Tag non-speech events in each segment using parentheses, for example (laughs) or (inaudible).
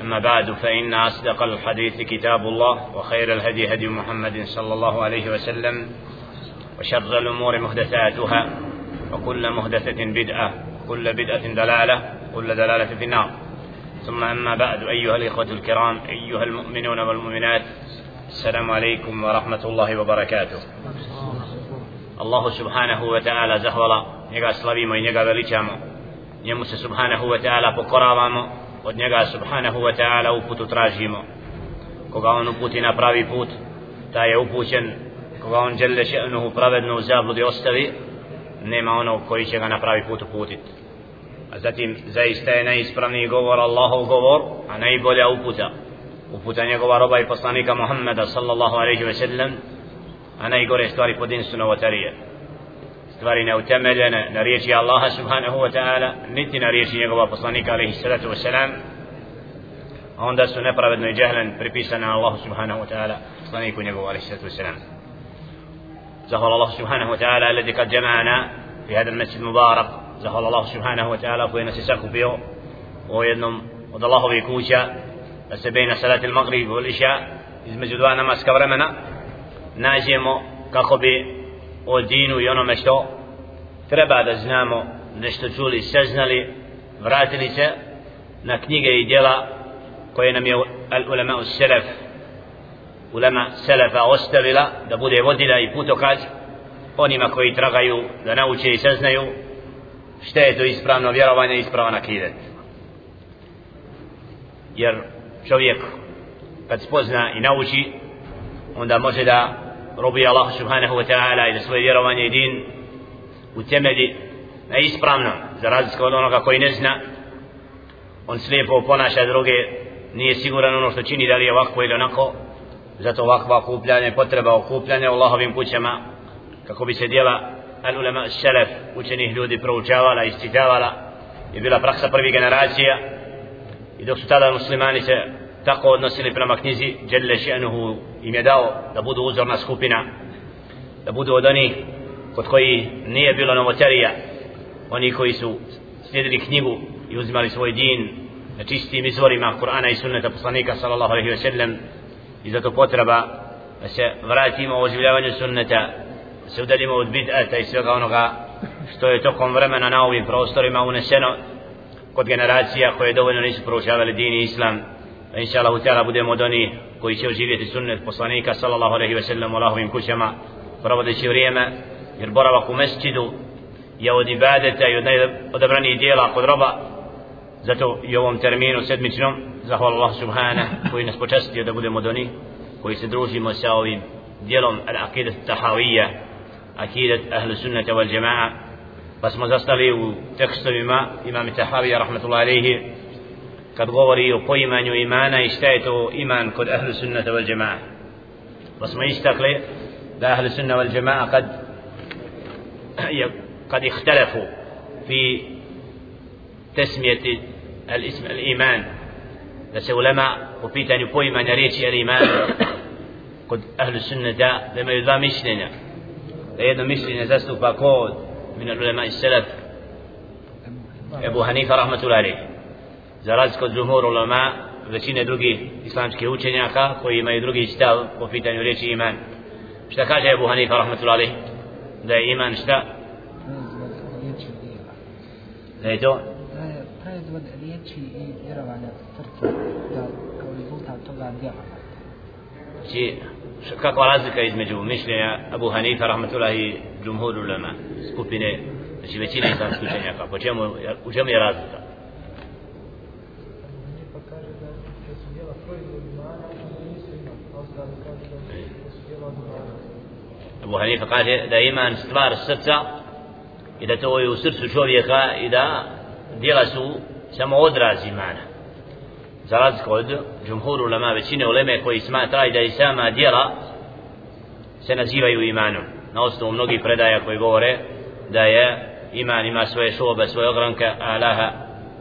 أما بعد فإن أصدق الحديث كتاب الله وخير الهدي هدي محمد صلى الله عليه وسلم وشر الأمور محدثاتها وكل محدثة بدعة وكل بدعة دلالة وكل دلالة في النار. ثم أما بعد أيها الإخوة الكرام أيها المؤمنون والمؤمنات السلام عليكم ورحمة الله وبركاته. الله سبحانه وتعالى زهولا njega slavimo i njega veličamo. Njemu se subhanahu od njega subhanahu wa ta'ala uputu tražimo. Koga on uputi na pravi put taj je upućen. Koga on žele še'nuhu pravedno u zabludi ostavi nema ono koji će ga na pravi put uputiti a zatim zaista je najispravniji govor Allahov govor a najbolja uputa. Uputa njegova roba i poslanika Muhammeda sallallahu alaihi ve sellem a najgore stvari pod insu novotarije stvari neutemeljene na riječi Allaha subhanahu wa ta'ala niti na riječi njegova poslanika alaihi salatu wa salam a onda su nepravedno i džehlen pripisane Allahu subhanahu wa ta'ala poslaniku njegovu alaihi salatu wa salam زهر الله سبحانه وتعالى الذي قد جمعنا في هذا المسجد المبارك زهر الله سبحانه وتعالى كوين سيساكو بيو ويدنم od Allahovi kuća da se bejna salati il-Maghrib i il-Isha između dva namaska vremena nađemo kako bi o dinu i onome što treba da znamo nešto čuli, saznali vratili se na knjige i djela koje nam je ulema u selef ulema selefa ostavila da bude vodila i putokaz onima koji tragaju da nauče i saznaju šta je to ispravno vjerovanje i ispravan akidet. Jer čovjek kad spozna i nauči onda može da robi Allah subhanahu wa ta'ala i da svoje vjerovanje i din utemelji na ispravno za razliku od onoga koji ne zna on slijepo ponaša druge nije siguran ono što čini da li je ovako ili onako. Zato ovakva okupljanje potreba okupljanja u Allahovim kućama kako bi se djela al ulema šelef učenih ljudi proučavala i isčitavala je bila praksa prvih generacija i dok su tada muslimani se tako odnosili prema knjizi Đelle še'nuhu. Im je dao da budu uzorna skupina da budu od onih kod koji nije bilo novotarija oni koji su slijedili knjigu i uzimali svoj din na čistim izvorima Kur'ana i sunneta poslanika sallallahu alaihi wa sallam i zato potreba da se vratimo u oživljavanju sunneta da se udalimo od bid'ata i svega onoga što je tokom vremena na ovim prostorima uneseno kod generacija koje dovoljno nisu proučavali din i islam. Inša Allah utjela budemo od onih koji će oživjeti sunnet poslanika sallallahu alaihi wa sallam u Allahovim kućama provodeći vrijeme jer boravak u mesčidu je od ibadeta i od najodabranijih dijela kod roba zato i ovom terminu sedmičnom zahvala Allah subhana koji nas počastio da budemo od onih koji se družimo sa ovim dijelom al-aqidat tahawiyya aqidat ahlu sunnata wal jama'a pa smo zastali u tekstovima imam Tahawija rahmatullahi alaihi kad govori o poimanju imana i šta je to iman kod ahlu sunnata wal jama'a pa smo istakli da ahlu sunna wal jama'a kad قد اختلفوا في تسمية الاسم الإيمان da se ulema po pitanju poimanja riječi al iman kod ahlu sunnata da imaju dva mišljenja da jedno mišljenje zastupa kod min ulema i salaf Ebu Hanifa rahmatullahi za razliku od zuhur ulema većine drugih islamskih učenjaka koji imaju drugi stav po pitanju riječi iman. Šta kaže Ebu Hanifa rahmatullahi da je iman šta? Da je to? Proizvod riječi i vjerovanja srca da kao rezultat toga djela. Znači kakva razlika između mišljenja Abu Hanifa rahmatullahi i džumhur ulema skupine znači većina islamskih učenjaka? Po čemu, u čemu je razlika Srca i da to je u srcu čovjeka i da djela su samo odraz imana za razliku od džumhuru ulema većine uleme koji smatra da i sama djela se nazivaju imanom na osnovu mnogih predaja koji govore da je iman ima svoje šobe, svoje ogranke Allaha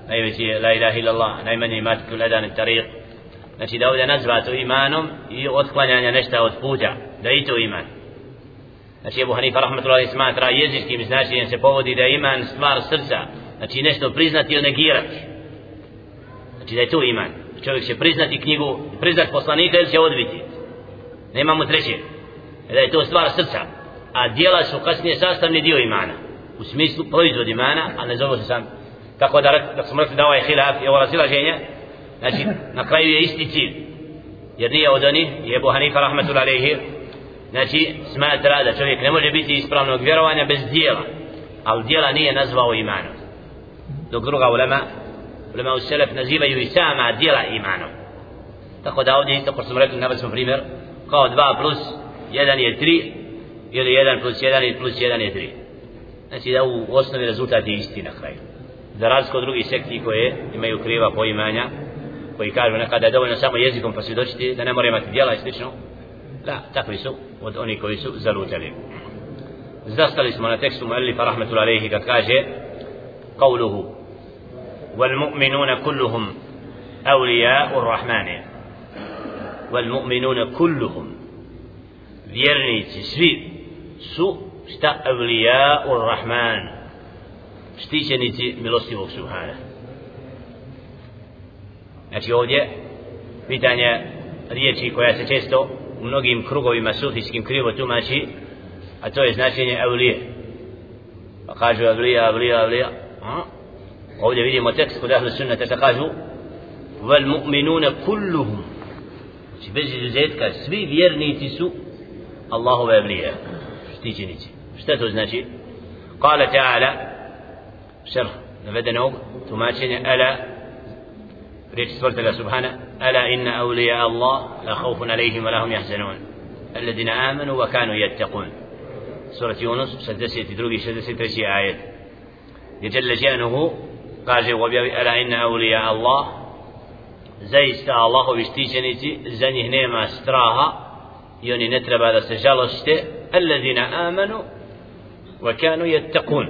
najveći je la ilaha illallah najmanje imati kuledan i tariq znači da ovdje nazva to imanom i otklanjanja nešto od puta da i to iman znači Ebu Hanifa rahmatullahi smatra jezičkim značenjem se povodi da je iman stvar srca. Znači nešto priznati ili negirati. Znači da je to iman. Čovjek će priznati knjigu priznati poslanika ili će odbiti. Nemamo treće. Da je to stvar srca. A dijela su kasnije sastavni dio imana. U smislu proizvod imana a ne zove se sam. Kako da, da smo rekli da ovaj hilaf je ovo razilaženje znači na kraju je isti cilj. Jer nije od onih je Ebu Hanifa rahmatul znači smatra da čovjek ne može biti ispravnog vjerovanja bez dijela ali dijela nije nazvao imanom. Dok druga ulema ulema u selef nazivaju i sama dijela imanom. Tako da ovdje isto ko smo rekli nabali smo primjer kao 2 plus 1 je 3 ili 1 plus 1 plus 1 je 3 znači da u osnovi rezultat je isti na kraju. Za razliku od drugih sekti koje imaju kriva poimanja koji kažu nekada je dovoljno samo jezikom pa posvjedočiti da ne mora imati djela i slično لا تكوي سوء ودوني كوي سوء زلو تلين زاست الاسم على تكست مؤلف رحمة الله عليه كتكاجه قوله والمؤمنون كلهم أولياء الرحمن. والمؤمنون كلهم. ذيرني تسري سوء شتا أولياء الرحمن. شتيشني تي ملوستي سبحانه. Znači ovdje, pitanje riječi koja se često u mnogim krugovima sufijskim krivo tumači a to je značenje evlije pa kažu evlija, evlija, evlija ovdje vidimo tekst kod ahlu sunnata da kažu vel mu'minuna kulluhum znači bez izuzetka svi vjernici su Allahove evlije štićenici šta to znači قال تعالى شرح navedenog tumačenja ala قلت سورة الله سبحانه ألا إن أولياء الله لا خوف عليهم ولا هم يحزنون. الذين آمنوا وكانوا يتقون. سورة يونس سدسية تدروغي سدسية تسية آية. يجل جانه قال ألا إن أولياء الله؟ زيست الله بشتيشنتي زنه نيما استراها يوني نترب هذا سجلسته الذين آمنوا وكانوا يتقون.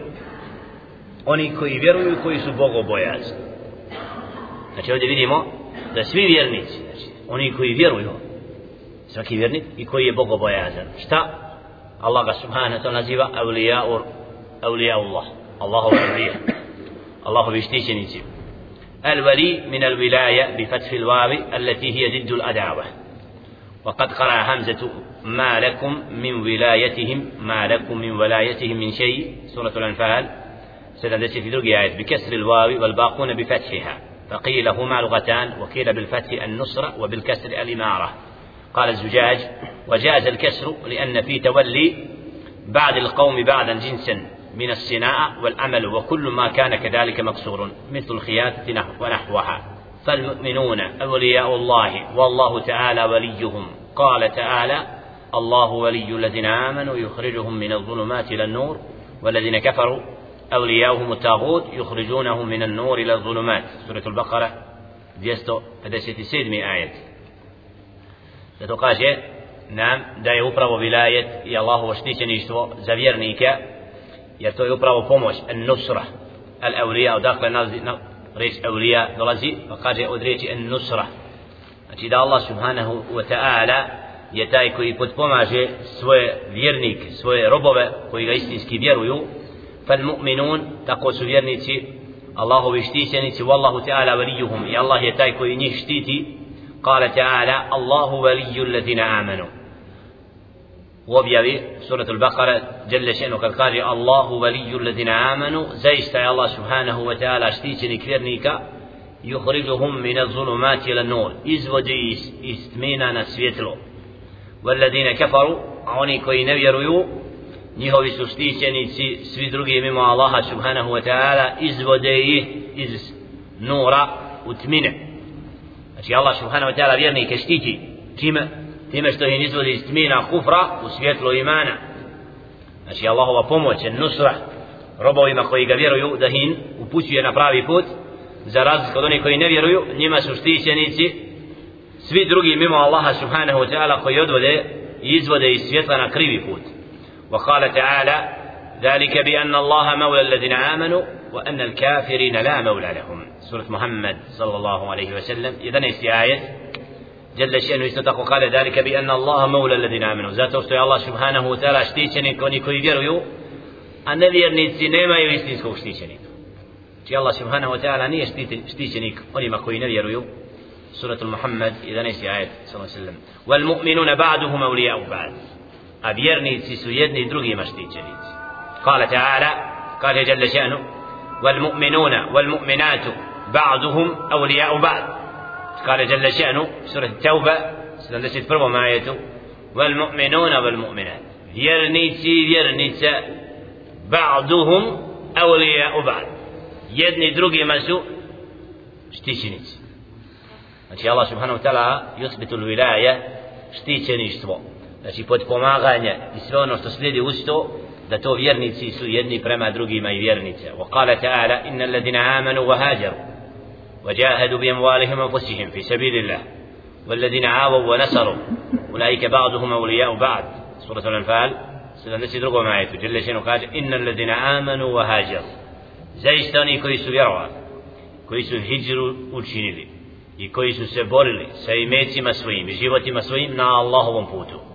oni koji vjeruju i koji su bogobojazni. Znači ovdje vidimo da svi vjernici znači oni koji vjeruju svaki vjernik i koji je bogobojazan. Šta? Allah ga subhanahu ta'ala naziva awliya awliya Allah Allahu awliya الله بيشتيشنيتي الولي من الولاية بفتح الواو التي هي ضد الأداوة وقد قرأ همزة ما لكم من ولايتهم ما لكم من ولايتهم من شيء سورة الأنفال ستندس في درجة بكسر الواو والباقون بفتحها فقيل هما لغتان وقيل بالفتح النصرة وبالكسر الإمارة. قال الزجاج وجاز الكسر لأن في تولي بعد القوم بعدا جنسا من الصناعة والعمل وكل ما كان كذلك مكسور مثل الخيانة ونحوها. فالمؤمنون أولياء الله والله تعالى وليهم. قال تعالى الله ولي الذين آمنوا يخرجهم من الظلمات إلى النور والذين كفروا أولياؤهم الطاغوت يخرجونهم من النور إلى الظلمات سورة البقرة 257 آية Zato kaže nam da je upravo vilajet i Allahovo štićeništvo za vjernike jer to je upravo pomoć nusra al awliya odakle reč awliya dolazi pa kaže od riječi nusra znači da Allah subhanahu wa ta'ala je taj koji podpomaže svoje vjernike svoje robove koji ga istinski vjeruju mu'minun tako su vjernici Allahovi štićenici wallahu ta'ala valijuhum i Allah je قال تعالى الله ولي الذين آمنوا وبيبي سورة البقرة جل شأنه قد قال الله ولي الذين آمنوا زيست يا الله سبحانه وتعالى اشتيتني كفرنيك يخرجهم من الظلمات إلى النور إزودي استمينا نسويتلو والذين كفروا oni ne vjeruju njihovi su štićenici svi drugi mimo Allaha subhanahu wa ta'ala izvode ih iz nura u tmine. Znači Allah subhanahu wa ta'ala vjernike štiti čime time što ih izvodi iz tmina kufra u svjetlo imana. Znači Allahova pomoć nusra robovima koji ga vjeruju da hin upućuje na pravi put za razliku od onih koji ne vjeruju njima su štićenici svi drugi mimo Allaha subhanahu wa ta'ala koji odvode i izvode iz svjetla na krivi put. وقال تعالى ذلك بأن الله مولى الذين آمنوا وأن الكافرين لا مولى لهم. سورة محمد صلى الله عليه وسلم. إذا آية؟ جل شأنه استطاق قال ذلك بأن الله مولى الذين آمنوا. ذات استوى الله سبحانه وتعالى štićeni koni koji vjeruju a nevjernici nemaju istinskog štićenika Či Allah subhanahu wa ta'ala nije štićenik onima koji ne vjeruju سورة محمد 11 آية؟ صلى الله عليه وسلم. والمؤمنون بعضهم أولياء بعض a vjernici su jedni i drugi maštićenici قال تعالى قال جل شأنه والمؤمنون والمؤمنات بعضهم أولياء بعض قال جل شأنه سورة التوبة 71 آية والمؤمنون والمؤمنات vjernici vjernice بعضهم أولياء بعض jedni drugima su štićenici znači Allah subhanahu wa ta'ala yusbitu l-wilaja štićeništvo znači podpomaganje i sve ono što slijedi uz to da to vjernici su jedni prema drugima i vjernice وقال تعالى إن الذين آمنوا وهاجروا وجاهدوا بأموالهم وأنفسهم في سبيل الله والذين عاووا ونصروا أولئك بعضهم أولياء بعض سورة الأنفال سلسل drugom ajetu Jelle šenu kaže Inna alladina amanu wa hađar Zaista oni koji su vjerovali Koji su hijđru učinili I koji su se borili Sa imecima svojim i životima svojim Na Allahovom putu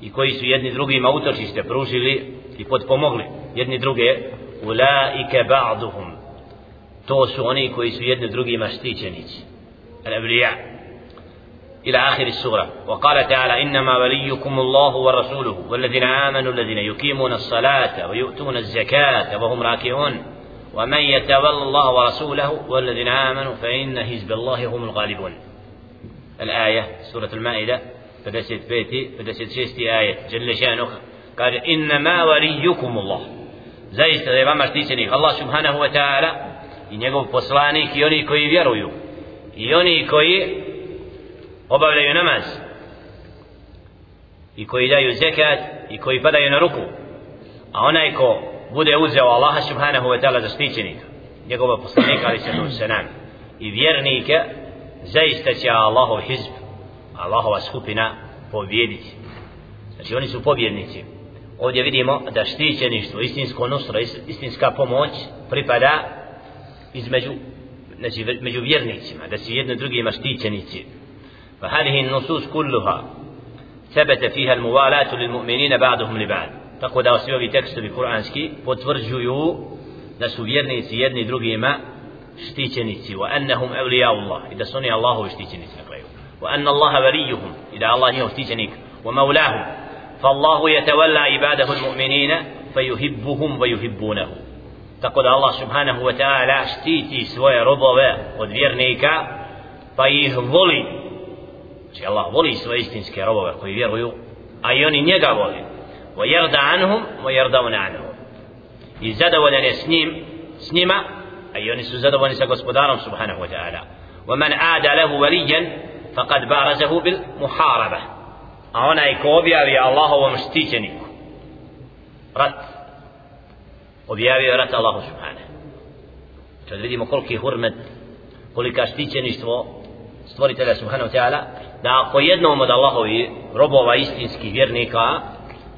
i koji su jedni drugima utočište pružili i podpomogli jedni druge ulaike ba'duhum. To su oni koji su jedni drugima štićenici. Al-abriya إلى آخر السورة وقال تعالى إنما وليكم الله ورسوله والذين آمنوا الذين يقيمون الصلاة ويؤتون الزكاة وهم راكعون ومن يتولى الله ورسوله والذين آمنوا فإن حزب الله هم الغالبون الآية سورة المائدة 55 56 ajet dželle še'nuh kaže innama ma waliyukum Allah zaista je vama štićenik Allah subhanahu wa ta'ala i njegov poslanik i oni koji vjeruju i oni koji obavljaju namaz i koji daju zekat i koji padaju na ruku a onaj ko bude uzeo Allaha subhanahu wa ta'ala za štićenika njegova poslanika ali se nam i vjernike zaista će Allahov hizb Allahova skupina pobjediti. Znači oni su pobjednici. Ovdje vidimo da štićeništvo, istinsko nusro, istinska pomoć pripada između znači među vjernicima, da su jedni drugima štićenici. فهذه النصوص كلها ثبت فيها الموالاة للمؤمنين بعضهم لبعض tako da svi ovi tekstovi kuranski potvrđuju da su vjernici jedni drugima štićenici wa annahum awliya Allah i da su oni Allahovi štićenici na kraju وأن الله وليهم إذا الله يهتجنك ومولاهم فالله يتولى عباده المؤمنين فيحبهم ويحبونه تقول الله سبحانه وتعالى štiti svoje robove od vjernika pa ih voli znači Allah voli svoje istinske robove koji vjeruju a i oni njega voli ويرضى عنهم ويرضون عنه i zadovoljan je s njim s njima a i oni su zadovoljni sa gospodarom subhanahu wa ta'ala ومن عاد له وليا فقد بارزه بالمحاربة a onaj ko objavi Allahovom štićeniku rat objavio rat Allahu subhane kad vidimo koliki hurmet kolika štićeništvo stvoritelja subhanahu ta'ala da ako jednom od Allahovi robova istinskih vjernika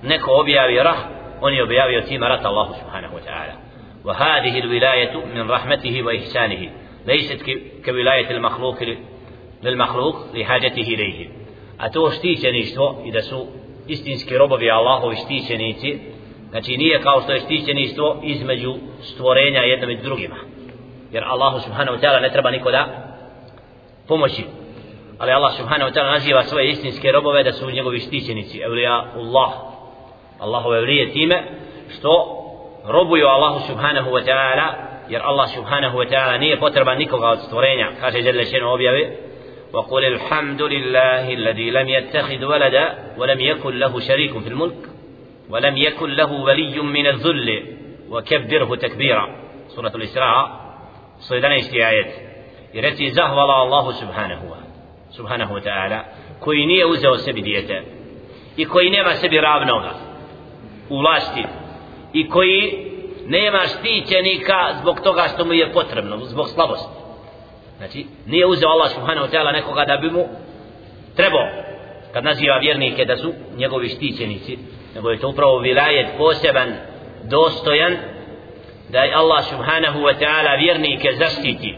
neko objavi rah on je objavio tima rat Allahu subhanahu ta'ala وهذه الولاية من رحمته وإحسانه ليست كولاية المخلوق للمخلوق لحاجته إليه أتو štićeništvo i da su istinski robovi Allahovi štićenici znači nije kao što je štićeništvo između stvorenja jednom i drugima jer Allahu subhanahu wa ta'ala ne treba niko da pomoći ali Allah subhanahu wa ta'ala naziva svoje istinske robove da su njegovi štićenici evlija Allah Allahove evlije time što robuju Allahu subhanahu wa ta'ala jer Allah subhanahu wa ta'ala nije potreban nikoga od stvorenja kaže žele šeno objave وقل الحمد لله الذي لم يتخذ ولدا ولم يكن له شريك في الملك ولم يكن له ولي من الذل. وكبره تكبيرا. سورة الإسراء. صيدنا اشتيايت يرتي زهولا الله سبحانه سبحانه وتعالى. uzeo sebi dijete i koji nema sebi ravnoga u vlasti i koji nema štićenika zbog toga što mu je potrebno, zbog slabosti Znači, nije uzeo Allah subhanahu wa ta'ala nekoga da bi mu trebao kad naziva vjernike da su njegovi štićenici nego je to upravo vilajet poseban dostojan da je Allah subhanahu wa ta'ala vjernike zaštiti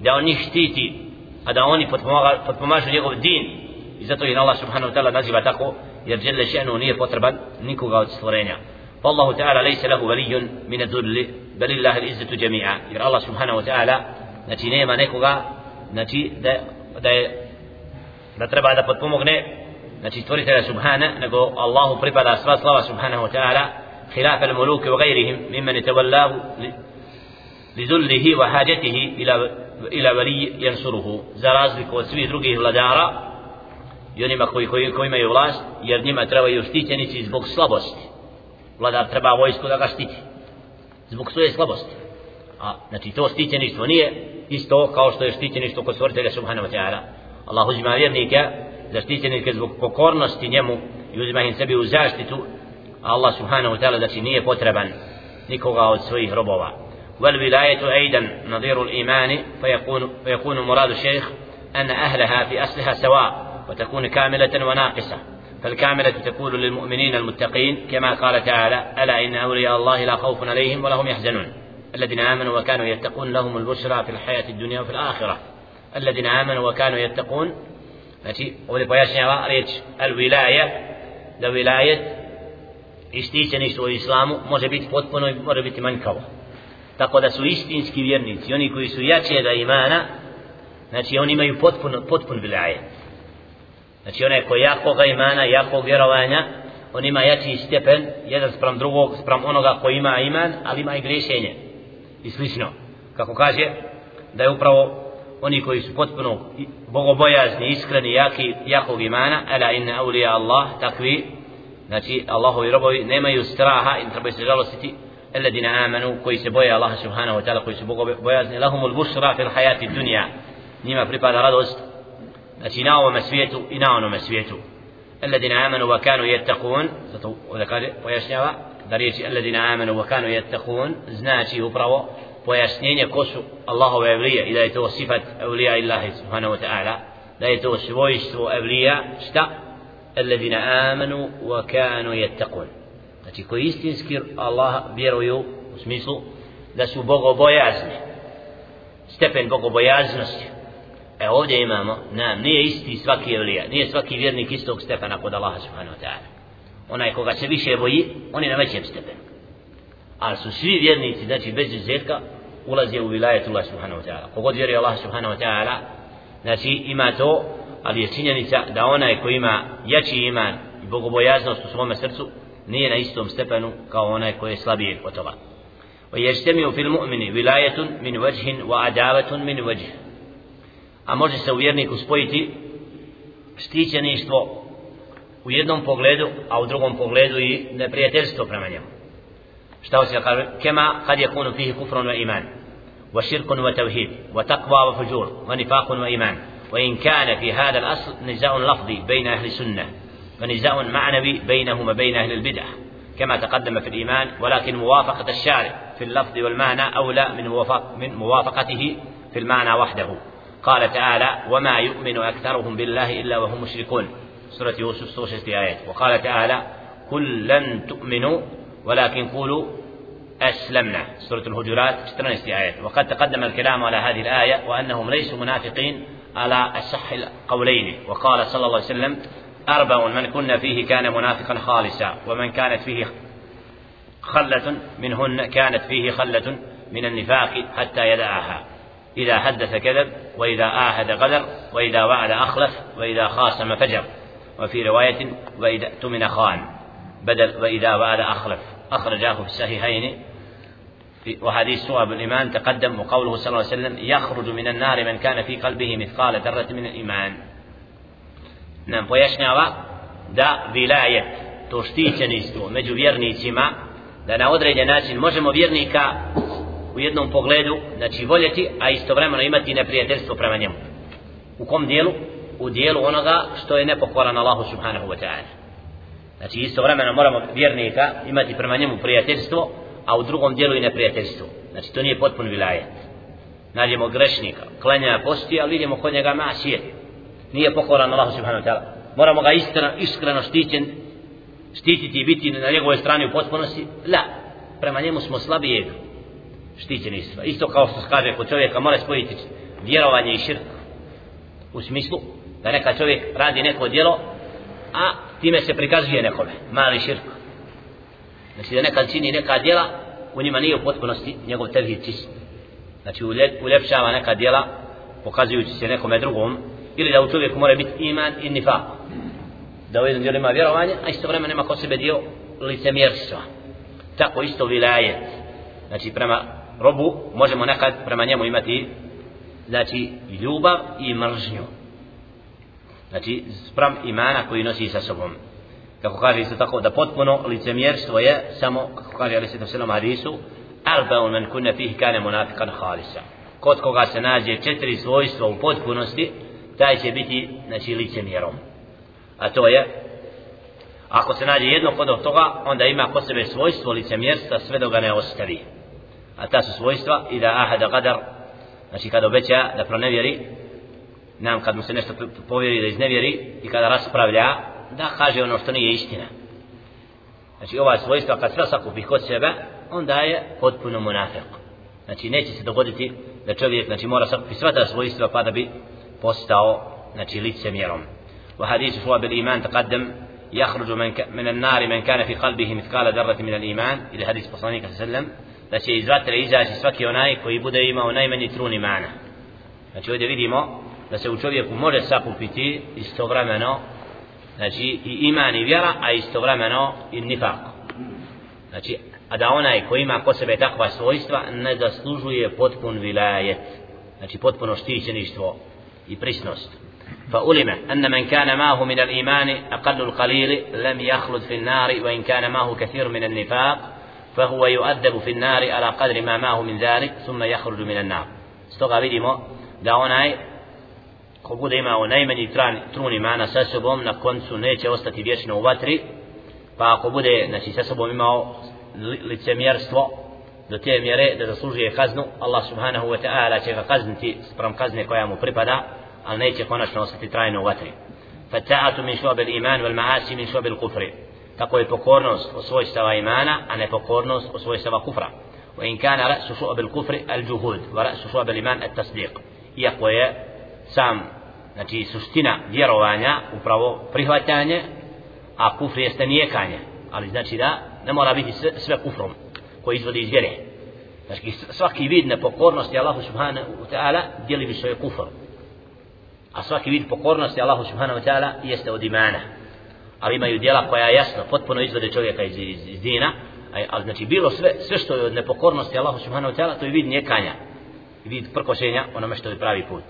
da on njih štiti a da oni potpomažu njegov din i zato je Allah subhanahu wa ta'ala naziva tako jer dželle še'nu nije potreban nikoga od stvorenja فالله تعالى ليس له ولي من الذل بل الله العزة جميعا jer Allah subhanahu wa ta'ala znači nema nekoga znači da, da je da treba da potpomogne znači stvoritelja subhana nego Allahu pripada sva slava subhanahu wa ta'ala خلاف الملوك وغيرهم ممن يتولاه لذله وحاجته إلى إلى ولي ينصره za razliku od svih drugih vladara i onima koji, koji, koji imaju vlast jer njima trebaju štićenici zbog slabosti vladar treba vojsku da ga štiti zbog svoje slabosti a znači to štićeništvo nije isto kao što je štićeništvo kod stvoritelja subhanahu wa ta'ala Allah uzima vjernika zaštićenike zbog pokornosti njemu i uzima im sebi u zaštitu Allah subhanahu wa ta'ala znači nije potreban nikoga od svojih robova والولاية أيضا نظير الإيمان فيكون, فيكون مراد الشيخ أن أهلها في أصلها سواء وتكون كاملة وناقصة فالكاملة تكون للمؤمنين المتقين كما قال تعالى ألا إن أولياء الله لا خوف عليهم ولا هم يحزنون الذين آمنوا وكانوا يتقون لهم البشرى في الحياة الدنيا وفي الآخرة الذين آمنوا وكانوا يتقون Znači, ovdje pojašnjava riječ al-wilaja, da wilajet i štićeništvo u islamu može biti potpuno i može biti manjkavo. Tako da su istinski vjernici, oni koji su jače da imana, znači oni imaju potpuno, potpun wilajet. Znači onaj koji jakog imana, jakog vjerovanja, on ima jači stepen, jedan sprem drugog, sprem onoga koji ima iman, ali ima i grešenje. I slično. Kako kaže, da je upravo oni koji su potpuno bogobojazni, iskreni, jaki, jakog imana, ala inna awliya Allah, takvi, znači Allahovi robovi nemaju straha i trebaju se žalostiti, alladina amanu, koji se boje Allaha subhanahu wa ta'ala, koji su bogobojazni, lahumul bushra fil hayati dunya, njima pripada radost, znači na ovome svijetu i na onome svijetu. الذين آمنوا وكانوا يتقون وذكر pojašnjava da riječi الذين آمنوا وكانوا يتقون znači upravo pojašnjenje ko su Allahove evlije i da je to sifat evlija Allahi subhanahu wa ta'ala da je to svojstvo evlija šta? الذين آمنوا وكانوا يتقون znači koji istinski Allah vjeruju u smislu da su bogobojazni stepen bogobojaznosti e ovdje imamo nam nije isti svaki evlija nije svaki vjernik istog stepena kod Allaha subhanahu wa ta'ala onaj koga se više boji on je na većem stepenu ali su svi vjernici znači bez izuzetka ulazi u vilajetu Allah subhanahu wa ta'ala kogod vjeruje Allah subhanahu wa ta'ala znači ima to ali je činjenica da onaj koji ima jači iman i bogobojaznost u svome srcu nije na istom stepenu kao onaj koji je slabiji od toga ويجتمع في المؤمن ولاية من وجه وعداوة من وجه a može se u vjerniku spojiti štićeništvo u jednom pogledu, a u drugom pogledu i neprijateljstvo prema njemu. Šta se kaže? Kema kad yakunu fihi kufrun wa iman, wa shirkun wa tawhid, wa taqwa wa fujur, wa nifaqun wa iman. وإن كان في هذا الأصل نزاع لفظي بين أهل السنة ونزاع معنوي بينهم وبين أهل البدع كما تقدم في الإيمان ولكن موافقة الشارع في اللفظ والمعنى أولى من, موافق من موافقته في المعنى وحده قال تعالى وما يؤمن أكثرهم بالله إلا وهم مشركون سورة يوسف سورة آيات. وقال تعالى كل لن تؤمنوا ولكن قولوا أسلمنا. سورة الهجرات 16 آيات. وقد تقدم الكلام على هذه الآية وأنهم ليسوا منافقين على أصح القولين. وقال صلى الله عليه وسلم أربع من كنا فيه كان منافقا خالصا ومن كانت فيه خلة منهن كانت فيه خلة من النفاق حتى يدعها إذا حدث كذب وإذا آهد غدر وإذا وعد أخلف وإذا خاصم فجر. وفي رواية وإذا اؤتمن خان بدل وإذا وعد أخلف أخرجاه في الصحيحين وحديث سوء الإيمان تقدم وقوله صلى الله عليه وسلم يخرج من النار من كان في قلبه مثقال ذرة من الإيمان nam pojašnjava da vilajet, to štićenistvo među vjernicima, da na određen način možemo vjernika u jednom pogledu, znači voljeti, a istovremeno imati neprijateljstvo prema njemu. U kom dijelu? U dijelu onoga što je nepokoran Allahu subhanahu wa ta'ala. Znači istovremeno moramo vjernika imati prema njemu prijateljstvo, a u drugom dijelu i neprijateljstvo. Znači to nije potpun vilajet. Nađemo grešnika, klanja posti, ali vidimo kod njega masije. Nije pokoran Allahu subhanahu wa ta'ala. moramo ga iskreno, iskreno štićen, štititi i biti na njegovoj strani u potpunosti, la, prema njemu smo slabijeg štićenistva. Isto kao što se kaže kod čovjeka mora spojiti vjerovanje i širk u smislu da neka čovjek radi neko djelo, a time se prikazuje nekome, mali širk. Znači da neka čini neka djela, u njima nije u potpunosti njegov tevhid čist. Znači uljepšava neka djela, pokazujući se nekome drugom, ili da u čovjeku mora biti iman i nifak. Da u jednom djelu ima vjerovanje, a isto vremena nema kod sebe dio licemjerstva. Tako isto vilajet. Znači prema robu možemo nekad prema njemu imati znači ljubav i mržnju. Znači sprem imana koji nosi sa sobom. Kako kaže isto tako da potpuno licemjerstvo je samo, kako kaže Ali Svetom Selam Hadisu, arba'un men kunne fih kane munafikan halisa. Kod koga se nađe četiri svojstva u potpunosti, taj će biti znači licemjerom. A to je ako se nađe jedno kod toga, onda ima kod sebe svojstvo licemjerstva sve dok ga ne ostavi. A ta su svojstva i da ahada gadar, znači kada obeća da pronevjeri, nam kad mu se nešto povjeri da iznevjeri i kada raspravlja, da kaže ono što nije istina. Znači ova svojstva kad sve sakupi kod sebe, onda je potpuno munafik. Znači neće se dogoditi da čovjek znači, mora sakupi sva ta svojstva pa da bi postao znači licemjerom. وحديث شعب الإيمان تقدم يخرج من, ك... من النار من كان في قلبه مثقال ذرة من الإيمان إلى حديث poslanika صلى الله عليه وسلم da će iz vatre izaći svaki onaj koji bude imao najmanji trun imana. Znači ovdje vidimo da se u čovjeku može sakupiti istovremeno znači i iman i vjera, a istovremeno i nifak. Znači, a da onaj koji ima kod sebe takva svojstva ne zaslužuje potpun vilajet, znači potpuno štićeništvo i prisnost. فألم أن من كان معه من الإيمان أقل القليل لم يخلد في النار وإن كان معه كثير من النفاق فهو يؤدب في النار على قدر ما معه من ذلك ثم يخرج من النار stoga vidimo da onaj ko bude imao najmanji trun imana sa sobom na koncu neće ostati vječno u vatri pa ako bude znači, sa sobom imao licemjerstvo do te mjere da zaslužuje kaznu Allah subhanahu wa ta'ala će ga kazniti sprem kazne koja mu pripada ali neće konačno ostati trajno u vatri. Min šobe iman vel maasi min šobe kufri. Tako je pokornost o svojstava imana, a ne pokornost o svojstava kufra. Wa in kana ra'su šobe kufri al juhud, wa ra'su šobe iman al tasdiq. Iako je sam, znači suština vjerovanja, upravo prihvatanje, a kufri jeste nijekanje. Ali znači da ne mora biti sve, sve kufrom koji izvodi iz vjere. Znači svaki vid nepokornosti Allahu subhanahu wa ta'ala dijeli bi svoje kufr a svaki vid pokornosti Allahu subhanahu wa ta'ala jeste od imana ali imaju djela koja jasno potpuno izvode čovjeka iz, iz, iz dina ali znači bilo sve sve što je od nepokornosti Allahu subhanahu wa ta'ala to je vid njekanja vid prkošenja onome što je pravi put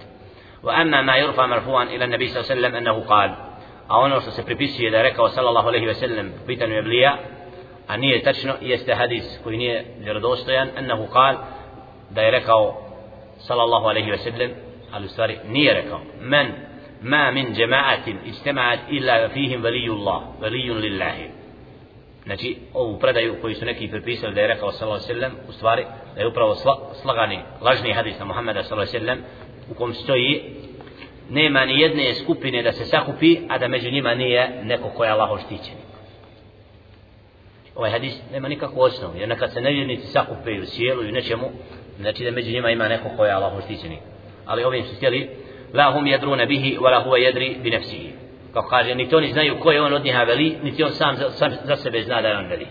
وأما ما يرفع مرفوعا إلى النبي صلى الله عليه وسلم أنه قال. أو أنه سوف يبريسي إذا ركوا صلى الله عليه وسلم بيتنا يبليا أن يتشنو يستهديس كوينية لردوستيا أنه قال دا يركوا صلى الله عليه وسلم على السوري ني ركوا من؟ ما من جماعة اجتمعت إلا فيهم ولي الله ولي لله. Znači, ovu predaju koju su neki pripisali da je rekao sallallahu alejhi ve sellem, u stvari da je upravo slagani lažni hadis na Muhameda sallallahu alejhi ve sellem, u kom stoji nema ni jedne skupine da se sakupi a da među njima nije neko ko je Allaho štićenik. Ovaj hadis nema nikakvu osnovu jer nekad se nevjernici sakupe u sjelu i nečemu znači da među njima ima neko ko je Allaho štićenik. Ali ovim su htjeli la hum yadruna bihi wa la huwa yadri bi nafsihi. Kako kaže niti oni znaju ko je on od njih veli niti on sam za, sam za sebe zna da je on veli.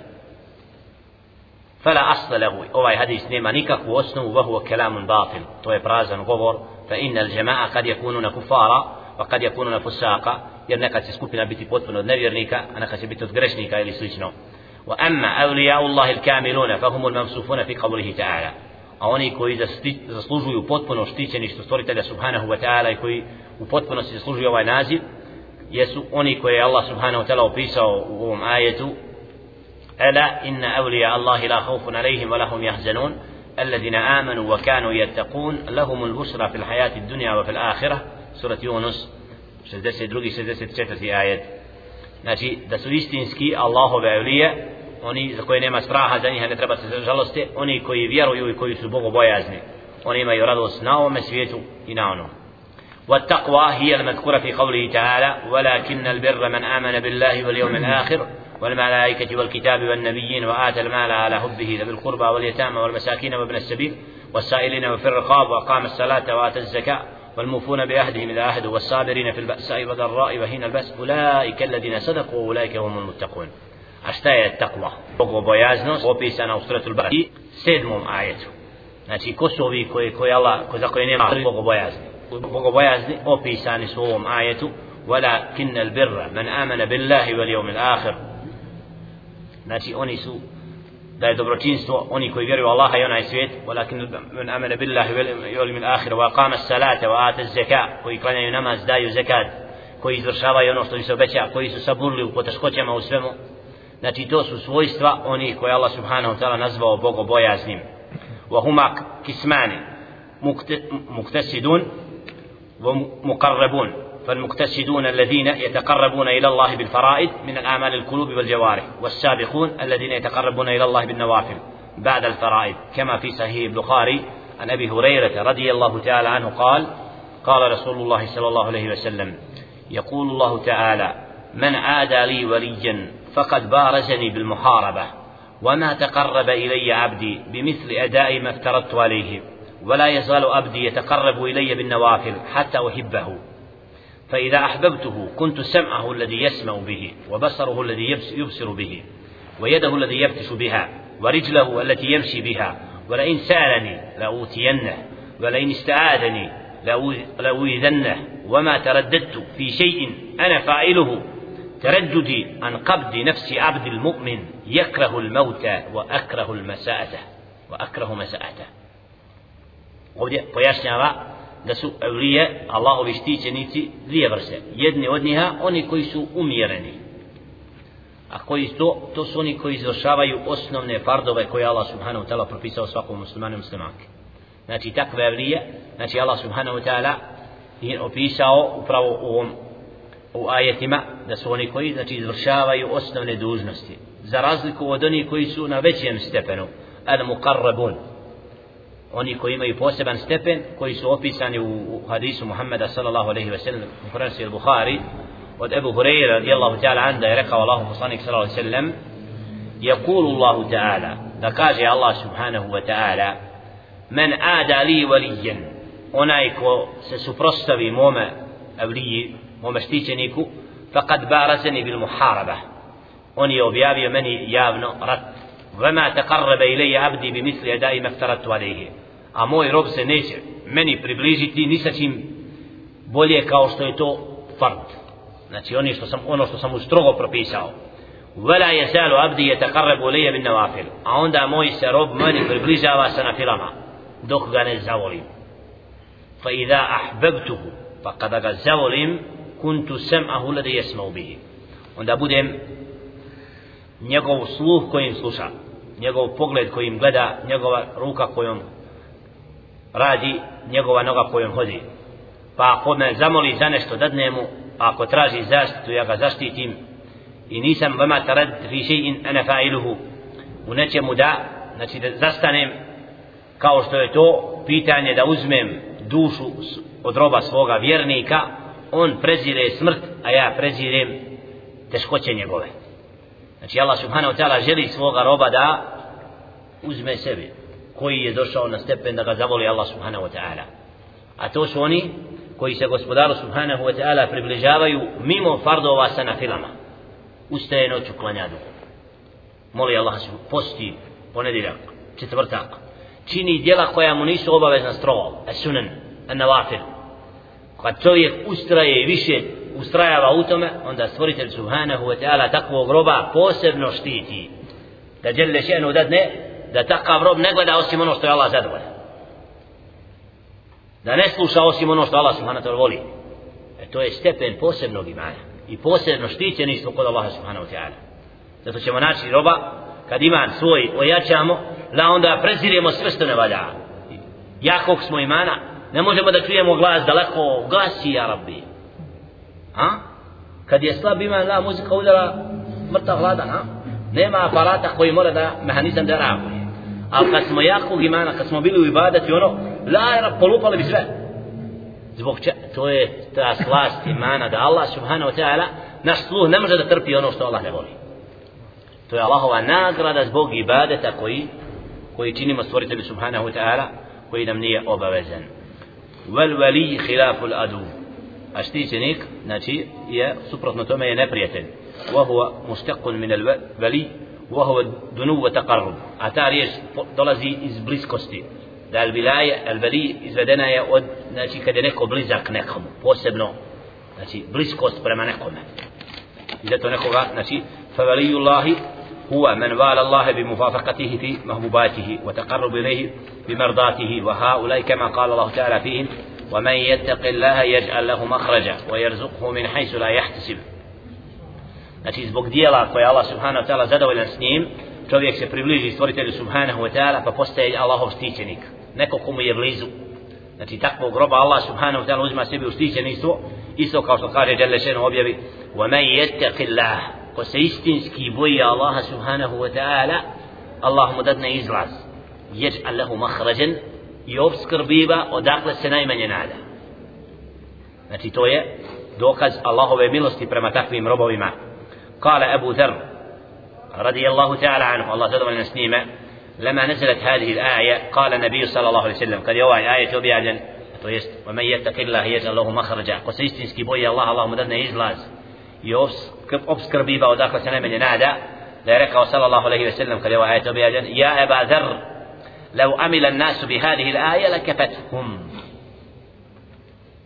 Fala asla lahu. Ovaj hadis nema nikakvu osnovu wa huwa kelamun batil. To je prazan govor inna al jamaa kad yakununa kufara wa kad yakununa fusaqa jer nekad se skupina biti potpuno od nevjernika a nekad će biti od grešnika ili slično وأما أولياء الله الكاملون فهم الموصوفون في قوله تعالى a oni koji zaslužuju potpuno štićeništvo stvoritelja subhanahu wa ta'ala i koji u potpunosti zaslužuju ovaj naziv jesu oni koje je Allah subhanahu wa ta'ala opisao u ovom ajetu ألا إن أولياء الله لا خوف عليهم ولا هم يحزنون الذين آمنوا وكانوا يتقون لهم البشرى في الحياة الدنيا وفي الآخرة سورة يونس 62. 64. آية znači da su istinski Allahove evlije oni za koje nema straha za njih ne treba se žalosti oni koji vjeruju i koji su bogobojazni oni imaju radost na ovome svijetu i na onom والتقوى هي المذكورة في قوله تعالى ولكن البر من آمن بالله واليوم الآخر والملائكة والكتاب والنبيين وآتى المال على حبه ذوي القربى واليتامى والمساكين وابن السبيل والسائلين وفي الرقاب وأقام الصلاة وآتى الزكاة والموفون بعهدهم إذا عهدوا والصابرين في البأساء والضراء وحين البأس أولئك الذين صدقوا وأولئك هم المتقون أشتا je takva? Bogobojaznost opisana u suratul Bara i sedmom ajetu. Znači, ko su ovi koji, koji Allah, ko za koje nema bogobojazni? Bogobojazni opisani su u ovom ajetu ولكن البر من آمن بالله واليوم الآخر znači oni su da je dobročinstvo oni koji vjeruju Allaha i onaj svijet walakin men amana billahi wal yawmil akhir wa qama as-salata wa ata az-zakat koji klanjaju namaz daju zakat koji izvršavaju ono što im se obeća koji su saburli u poteškoćama u svemu znači to su svojstva oni koji Allah subhanahu wa ta'ala nazvao bogobojaznim wa huma kismani muktasidun wa muqarrabun فالمقتصدون الذين يتقربون إلى الله بالفرائض من الأعمال القلوب والجوارح والسابقون الذين يتقربون إلى الله بالنوافل بعد الفرائض كما في صحيح البخاري عن أبي هريرة رضي الله تعالى عنه قال قال رسول الله صلى الله عليه وسلم يقول الله تعالى من عادى لي وليا فقد بارزني بالمحاربة وما تقرب إلي عبدي بمثل أداء ما افترضت عليه ولا يزال عبدي يتقرب إلي بالنوافل حتى أحبه فإذا أحببته كنت سمعه الذي يسمع به وبصره الذي يبصر به ويده الذي يبتش بها ورجله التي يمشي بها ولئن سألني لأوتينه ولئن استعاذني لأوذنه وما ترددت في شيء أنا فاعله. ترددي عن قبض نفس عبد المؤمن يكره الموت وأكره المساءة وأكره مساءته. pojašnjava da su evlije, Allahovi štićenici, dvije vrste. Jedni od njiha, oni koji su umjereni. A koji to, to su oni koji izvršavaju osnovne fardove koje Allah subhanahu wa ta'ala propisao svakom muslimanu i muslimanke. Znači takve evlije, znači Allah subhanahu wa ta'ala je opisao upravo u ovom u ajetima da su oni koji znači izvršavaju osnovne dužnosti za razliku od onih koji su na većem stepenu al muqarrabun oni koji imaju poseban stepen koji su opisani u hadisu Muhammeda sallallahu alejhi ve sellem u Kur'anu al-Bukhari od Abu Hurajra radijallahu ta'ala an da je rekao Allahu poslanik sallallahu alejhi ve sellem يقول الله تعالى Allah subhanahu wa ta'ala men ada li waliyan onaj ko se suprostavi mome avliji mome štićeniku faqad barazani bil muharaba on je objavio meni javno rat وما تقرب abdi bi بمثل أداء ما افترضت عليه. A moj rob se neće meni približiti ni sa čim bolje kao što je to fard. Znači ono što sam ono što sam mu strogo propisao. ولا يسال عبدي يتقرب bin بالنوافل a onda moj se rob meni približava sa nafilama dok ga ne zavolim. فاذا pa kada ga zavolim kuntu sam'ahu الذي يسمع به onda budem njegov sluh kojim slušam njegov pogled kojim gleda njegova ruka kojom radi njegova noga kojom hodi. Pa ako me zamoli za nešto dadne mu a ako traži zaštitu ja ga zaštitim. I nisam vama tarad fi še'in ana fa'iluhu. U nečemu da znači da zastanem kao što je to pitanje da uzmem dušu od roba svoga vjernika on prezire smrt a ja prezirem teškoće njegove znači Allah subhanahu wa ta'ala želi svoga roba da uzme sebi koji je došao na stepen da ga zavoli Allah subhanahu wa ta'ala. A to su oni koji se gospodaru subhanahu wa ta'ala približavaju mimo fardova sa nafilama. Ustaje noću klanja duhu moli Allah posti ponedjeljak četvrtak. Čini djela koja mu nisu obavezna strovo, a sunan a nawafil kad čovjek ustraje i više ustrajava u tome onda stvoritelj subhanahu wa ta'ala takvog roba posebno štiti. Da djelje še'nu dadne da takav rob ne gleda osim ono što je Allah zadovoljan. Da ne sluša osim ono što Allah subhanahu wa ta'ala voli. E to je stepen posebnog imana i posebno štićenistvo kod Allaha subhanahu wa ta'ala. Zato ćemo naći roba kad iman svoj ojačamo da onda preziremo sve što ne valja. Jakog smo imana ne možemo da čujemo glas daleko gasi ja rabbi ha? kad je slab iman la muzika udara mrtav hladan ha? nema aparata koji mora da mehanizam da reaguje ali kad smo jakog imana, kad smo bili u ibadati, ono, la polupali bi sve. zbog če, to je ta slast imana da Allah subhanahu wa ta'ala naš sluh ne može da trpi ono što Allah ne voli to je Allahova nagrada zbog ibadeta koji koji činimo stvoritelju subhanahu wa ta'ala koji nam nije obavezan wal wali khilaful adu a štićenik znači je suprotno tome je neprijatelj وهو مشتق من الولي وهو دنو وتقرب a ta riječ dolazi iz bliskosti da al vilaje, al veli izvedena je od, znači kad je neko blizak nekomu, posebno, znači bliskost prema nekome. I zato nekoga, znači, fa velijullahi هو من والى الله بمفافقته في محبوباته وتقرب إليه بمرضاته وهؤلاء كما قال الله تعالى فيهم ومن يتق الله يجعل له مخرجا ويرزقه من حيث لا يحتسب znači zbog dijela koje Allah subhanahu wa ta'ala zadovoljan s njim čovjek se približi stvoritelju subhanahu wa ta'ala pa postaje Allahov štićenik neko komu je blizu znači takvog groba Allah subhanahu wa ta'ala uzima sebi u štićeništvo isto kao što kaže Đelešenu objavi وَمَنْ يَتَّقِ اللَّهِ ko se istinski boji Allaha subhanahu wa ta'ala Allah mu dadne izlaz يَجْعَلْ لَهُ مَخْرَجًا i obskrbiva odakle se najmanje nada. Znači to je dokaz Allahove milosti prema takvim robovima. قال أبو ذر رضي الله تعالى عنه الله تدعو نسنيمه لما نزلت هذه الآية قال النبي صلى الله عليه وسلم قد يوعي آية وبيعدن ومن يتق الله يجعل له مخرجا وسيستنسكي بوي الله اللهم دنا إزلاز يوبسكر بيبا وداخل سنة من نادى لا صلى الله عليه وسلم قد يوعي آية وبيعدن يا أبا ذر لو عمل الناس بهذه الآية لكفتهم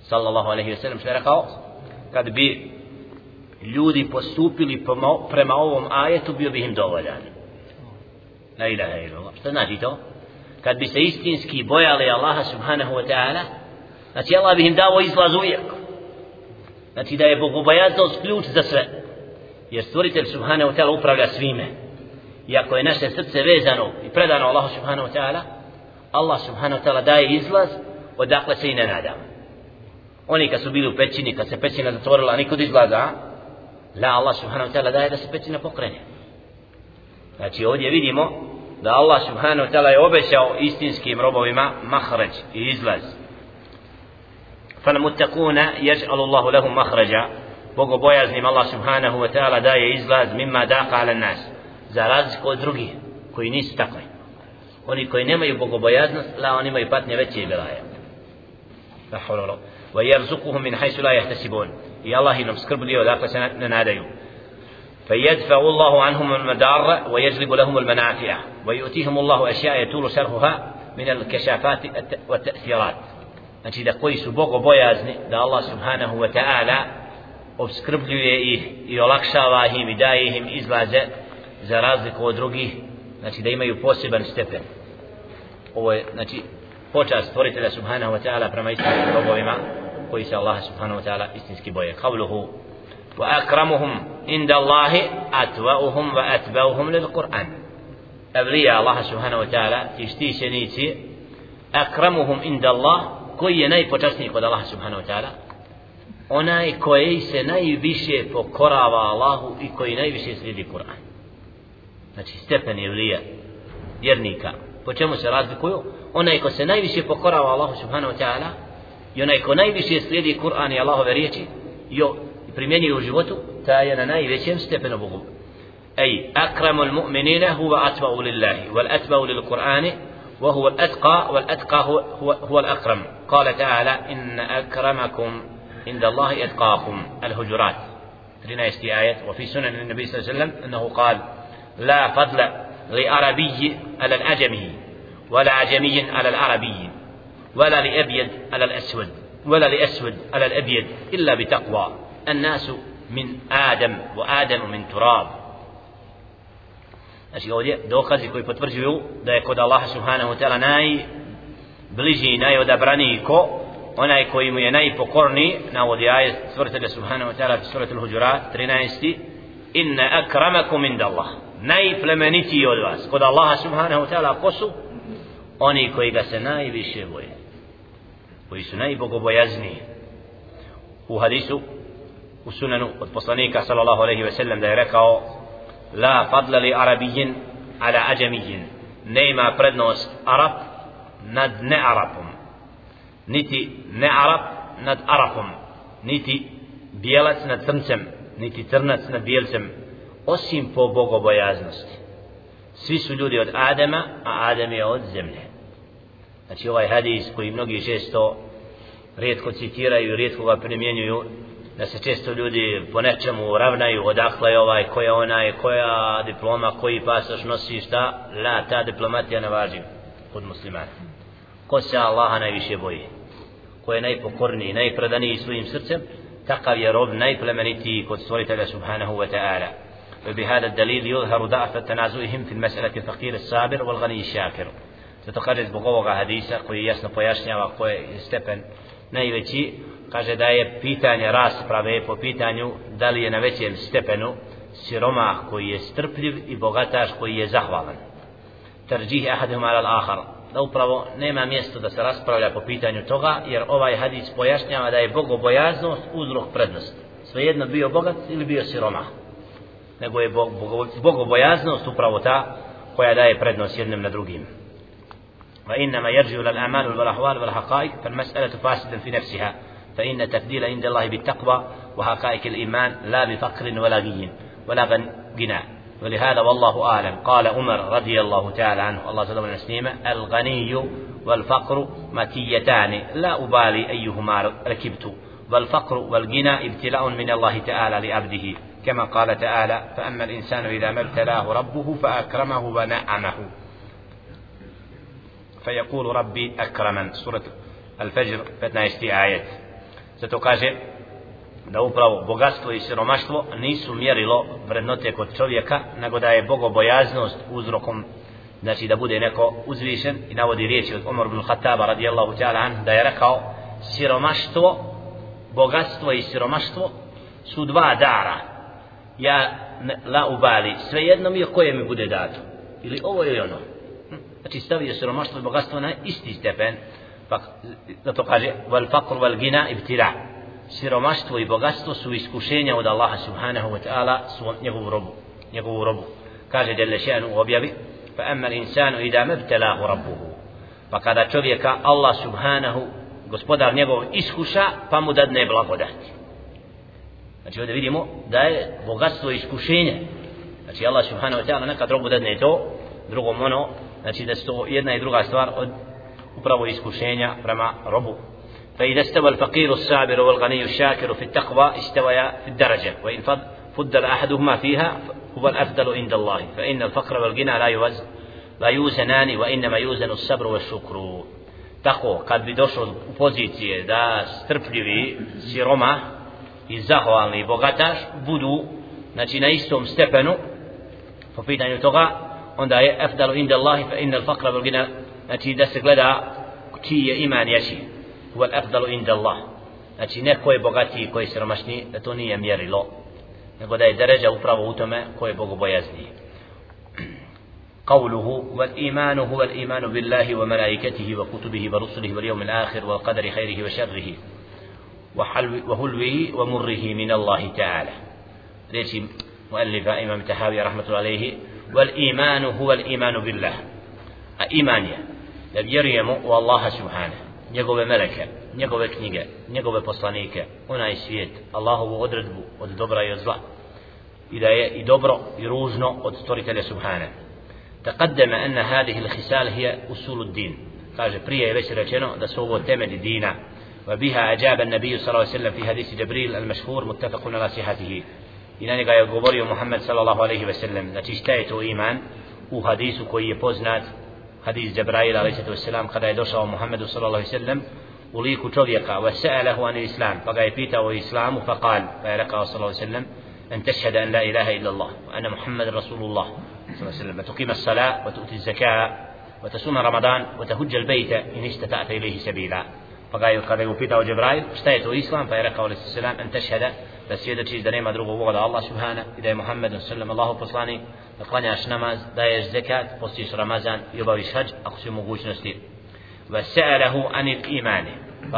صلى الله عليه وسلم شو قد بي ljudi postupili prema ovom ajetu bio bi im dovoljan La ilaha illallah. Šta znači to? Kad bi se istinski bojali Allaha subhanahu wa ta'ala, znači Allah bi im dao izlaz uvijek. Znači da je bogobojaznost ključ za sve. Jer stvoritelj subhanahu wa ta'ala upravlja svime. I ako je naše srce vezano i predano Allahu subhanahu wa ta'ala, Allah subhanahu wa ta'ala daje izlaz odakle se i ne nadamo. Oni kad su bili u pećini, kad se pećina zatvorila, nikud izlaza, la Allah subhanahu wa ta'ala daje da se pećina pokrene. Znači ovdje vidimo da Allah subhanahu wa ta'ala je obećao istinskim robovima mahraj i izlaz. فالمتقون يجعل الله لهم مخرجا bogobojaznim Allah subhanahu wa ta'ala daje izlaz mimma daqa ala nas Za razliku od drugih koji nisu takvi oni koji nemaju bogobojaznost la oni imaju patnje veće i belaje la hawla wa yarzuquhum min haythu la yahtasibun i Allah im skrblio dakle se ne nadaju فيدفع الله عنهم المدار ويجلب لهم المنافع ويؤتيهم الله أشياء يطول شرحها من الكشافات والتأثيرات znači da koji su bogo bojazni da Allah subhanahu wa ta'ala obskrbljuje ih i olakšava im i daje im izlaze za razliku od drugih znači da imaju poseban stepen ovo je znači počast stvoritelja subhanahu wa ta'ala prema istinskim robovima koji se Allah subhanahu wa ta'ala istinski boje kavluhu وأكرمهم عند الله أتوأهم وأتبعهم للقرآن أبلياء الله سبحانه وتعالى تشتي سنيتي أكرمهم عند الله koji je najpočasniji kod Allaha subhanahu wa ta'ala onaj koji se najviše pokorava Allahu i koji najviše slijedi Kur'an znači stepen je vlija vjernika po čemu se razlikuju onaj ko se najviše pokorava Allahu subhanahu wa ta'ala i onaj ko najviše slijedi Kur'an i Allahove riječi jo primjenjuje u životu, ta je na najvećem stepenu Bogu. أي أكرم المؤمنين هو أتبع لله والأتبع للقرآن وهو الأتقى والأتقى هو, هو, هو الأكرم قال تعالى إن أكرمكم عند الله أتقاكم الهجرات لنا آية وفي سنن النبي صلى الله عليه وسلم أنه قال لا فضل لعربي على الأجمي ولا عجمي على العربي ولا لأبيض على الأسود ولا لأسود على الأبيض إلا بتقوى الناس من آدم وآدم من تراب Znači ovdje dokazi koji potvrđuju da je kod Allaha subhanahu ta'ala najbliži i najodabraniji ko onaj koji mu je najpokorniji navodi ajet stvrtelja subhanahu ta'ala suratul hujurat 13 inna akramakum inda Allah najplemenitiji od vas. Kod Allaha subhanahu wa ta'ala ko su? Oni koji ga se najviše boje. Koji su najbogobojazniji. U hadisu u sunanu od poslanika sallallahu alaihi ve sellem da je rekao la fadla li arabijin ala ađamijin ne prednost arab nad ne arabom niti ne arab nad Arabom. Niti bijelac nad crncem, niti crnac nad bijelcem, osim po bogobojaznosti. Svi su ljudi od Adema, a Adem je od zemlje. Znači ovaj hadis koji mnogi često rijetko citiraju, rijetko ga primjenjuju, da se često ljudi po nečemu ravnaju, odakle je ovaj, koja ona je, koja diploma, koji pasoš nosi, šta, la, ta diplomatija ne važi kod muslimana. Ko se Allaha najviše boji, ko je najpokorniji, najpredaniji svojim srcem, takav je rob najplemenitiji kod stvoritelja subhanahu wa ta'ala. وبهذا الدليل يظهر ضعف تنازعهم في المسألة الفقير الصابر والغني الشاكر Zato kaže zbog ovoga hadisa koji jasno pojašnjava koji je stepen najveći, kaže da je pitanje rasprave po pitanju da li je na većem stepenu siromah koji je strpljiv i bogataš koji je zahvalan. Tarđih ahadihum ala ahar Da upravo nema mjesto da se raspravlja po pitanju toga, jer ovaj hadis pojašnjava da je bogobojaznost uzrok prednosti. Svejedno bio bogat ili bio siromah. Nego je bogobojaznost upravo ta koja daje prednost jednim na drugim. وإنما يرجع إلى الأعمال والأحوال والحقائق فالمسألة فاسدة في نفسها فإن تفضيل عند الله بالتقوى وحقائق الإيمان لا بفقر ولا غي ولا غنى ولهذا والله أعلم قال عمر رضي الله تعالى عنه الله تعالى عنه الغني والفقر مكيتان لا أبالي أيهما ركبت والفقر والغنى ابتلاء من الله تعالى لعبده كما قال تعالى فأما الإنسان إذا ما ابتلاه ربه فأكرمه ونعمه فيقول ربي أكرمن سورة الفجر 15 آيات zato kaže da upravo bogatstvo i siromaštvo nisu mjerilo vrednote kod čovjeka nego da je bogobojaznost uzrokom znači da bude neko uzvišen i navodi riječi od Omar ibn Khattaba radijallahu ta'ala an da je rekao siromaštvo bogatstvo i siromaštvo su dva dara ja la ubali svejedno mi je koje mi bude dato. Ili ovo ili ono. Hm. Znači stavio siromaštvo i bogatstvo na isti stepen. Pa zato kaže wal faqr wal gina ibtira. siromaštvo i bogatstvo su iskušenja od Allaha subhanahu wa ta'ala su njegovu robu njegovu robu. Kaže Jelle še'nu u objavi fa emma insanu ida mebtelahu rabbuhu. Pa kada čovjeka Allah subhanahu gospodar njegov iskuša pa mu dadne blagodati. Znači ovdje vidimo da je bogatstvo iskušenje znači Allah subhanahu wa ta'ala nekad robu dadne to drugom ono znači da to jedna i druga stvar od upravo iskušenja prema robu فإذا استوى الفقير الصابر والغني الشاكر في التقوى استويا في الدرجة وإن فضل أحدهما فيها هو الأفضل عند الله فإن الفقر والغنى لا يوزن لا يوزنان وإنما يوزن الصبر والشكر tako kad bi došlo u pozicije da strpljivi siroma i zahvalni i bogataš budu znači na istom stepenu po pitanju toga onda je afdalu inda Allahi fa inna al-faqra wal ghina znači da se gleda čiji je iman jači huwa al-afdalu inda Allah znači neko je bogatiji koji je siromašniji da to nije mjerilo nego da je deređa upravo u tome ko je bogobojazniji قوله والإيمان هو الإيمان بالله وملائكته وكتبه ورسله واليوم الآخر والقدر خيره وشره وهلوي ومره من الله تعالى. ليش مؤلف إمام تهاوي رحمة الله عليه والإيمان هو الإيمان بالله. إيمانيا يريم والله سبحانه. نقوب ملكا نقوب كنيقا نقوب بصانيكا هنا يسويت الله هو قدرت والدبرة يزلع إذا يدبر يروجنا وتستوري سبحانه. تقدم أن هذه الخسال هي أصول الدين. قال بريا يبشر لكينا دا سوبو تمد دينا وبها أجاب النبي صلى الله عليه وسلم في حديث جبريل المشهور متفق على صحته. إلى أن قال محمد صلى الله عليه وسلم. نتشتايت إيمان. وحديث كوي يبوزنات حديث جبرائيل عليه الصلاة والسلام قد يدوشه محمد صلى الله عليه وسلم. وليك تريق وسأله عن الإسلام. فقال يبيته الإسلام فقال فيرقى صلى الله عليه وسلم أن تشهد أن لا إله إلا الله وأن محمد رسول الله. صلى الله عليه وسلم. وتقيم الصلاة وتؤتي الزكاة وتصوم رمضان وتهج البيت إن استطعت إليه سبيلا. فقال kada je upitao Džibrail šta je to islam pa je rekao alaihi salam an tešhada da svjedočiš da nema drugog Boga da Allah subhana i da je Muhammed sallam Allahu poslani da klanjaš namaz, daješ zekat, postiš Ramazan i obaviš hađ ako si u mogućnosti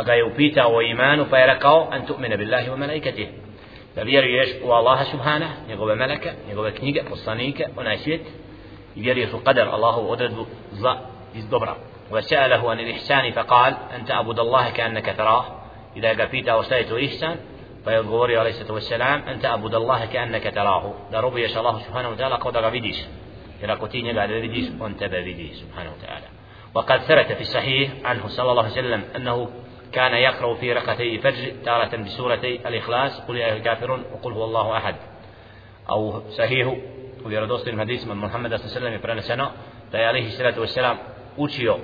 ga upitao o imanu pa je rekao an tu'mina billahi wa malaikatih da vjeruješ u Allaha subhana njegove meleke, njegove knjige, poslanike onaj svijet i vjeruješ u qadar Allahu odredbu zla iz dobra وسأله عن الإحسان فقال أنت أعبد الله كأنك تراه. إذا قفيت أو سألت إحسان فيقول عليه الصلاة والسلام أنت أعبد الله كأنك تراه. دربي ربي شاء الله سبحانه وتعالى قد غفديش إلى قتيني بعد غفديش وأنت بفديه سبحانه وتعالى. وقد ثبت في الصحيح عنه صلى الله عليه وسلم أنه كان يقرأ في رقتي فجر تارة بسورتي الإخلاص قل يا الكافرون وقل هو الله أحد. أو صحيح ويردوس الحديث من محمد صلى الله عليه وسلم يقرأ لسنة عليه الصلاة والسلام. Učio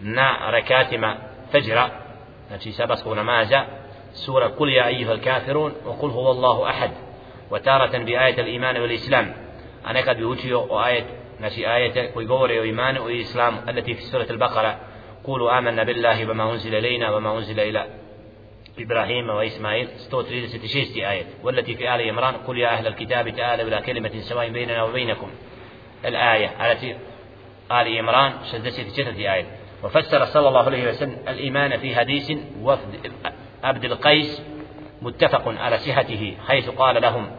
na rekatima fajra znači sabatskog namaza sura kul ja ayyuha al-kafirun wa kul huwa Allahu ahad wa taratan bi ayat al-iman wal islam a nekad bi učio o ajet znači ajete koji govore o imanu i islamu التي في سورة البقرة قولوا آمنا بالله وما أنزل إلينا وما أنزل إلى إبراهيم وإسماعيل 136 آية والتي في آل عمران قل يا أهل الكتاب تعالوا إلى كلمة سواء بيننا وبينكم الآية التي آل عمران 66 آية. وفسر صلى الله عليه وسلم الإيمان في حديث وفد عبد القيس متفق على صحته حيث قال لهم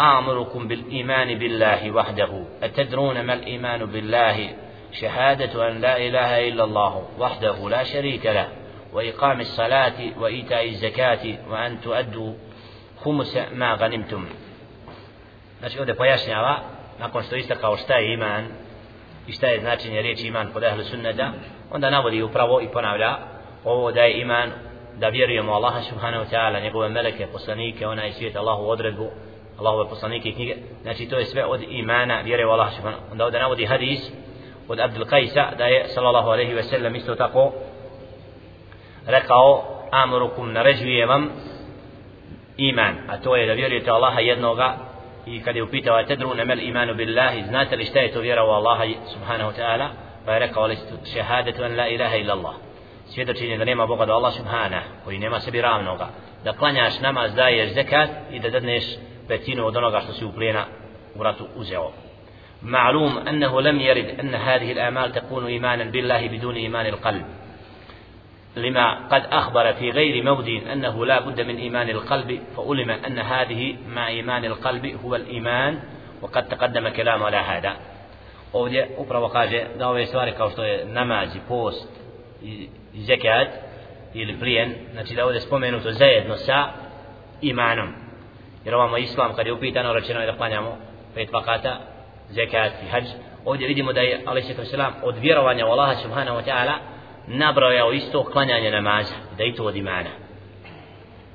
آمركم بالإيمان بالله وحده. أتدرون ما الإيمان بالله؟ شهادة أن لا إله إلا الله وحده لا شريك له وإقام الصلاة وإيتاء الزكاة وأن تؤدوا خمس ما غنمتم. Znači ovdje pojašnjava, nakon što istakao iman i šta je značenje riječi iman kod ahlu sunneta, onda navodi upravo i ponavlja ovo da je iman da vjerujemo Allaha subhanahu wa ta'ala, njegove meleke, poslanike, onaj svijet, Allahu odredbu, Allahove poslanike i knjige, znači to je sve od imana vjere u Allaha subhanahu Onda ovdje navodi hadis od Abdul Qajsa da je sallallahu alaihi ve sellem isto tako rekao amurukum naređuje vam iman a to je da vjerujete Allaha jednoga i kad je upitao tedru nemel imanu billahi znate li šta je to vjera u Allaha subhanahu wa ta'ala pa je rekao šehadetu an la ilaha illa Allah svjedočenje da nema Boga do Allah subhanahu koji nema sebi ravnoga da klanjaš namaz daješ zekat i da dadneš petinu od onoga što si u plijena u ratu uzeo معلوم أنه لم يرد أن هذه الآمال تكون إيمانا بالله بدون إيمان القلب لما قد أخبر في غير مود أنه لا بد من إيمان القلب فألم أن هذه مع إيمان القلب هو الإيمان وقد تقدم كلام على هذا ovdje upravo kaže da ove stvari kao što je namaz i post i zekat ili plijen znači da ovdje spomenuto zajedno sa imanom jer ovamo islam kad je upitano rečeno je da klanjamo pet vakata zekat i hađ ovdje vidimo da je alaih sallam od vjerovanja u Allaha subhanahu wa ta'ala nabrojao isto klanjanje namaza da i to od imana.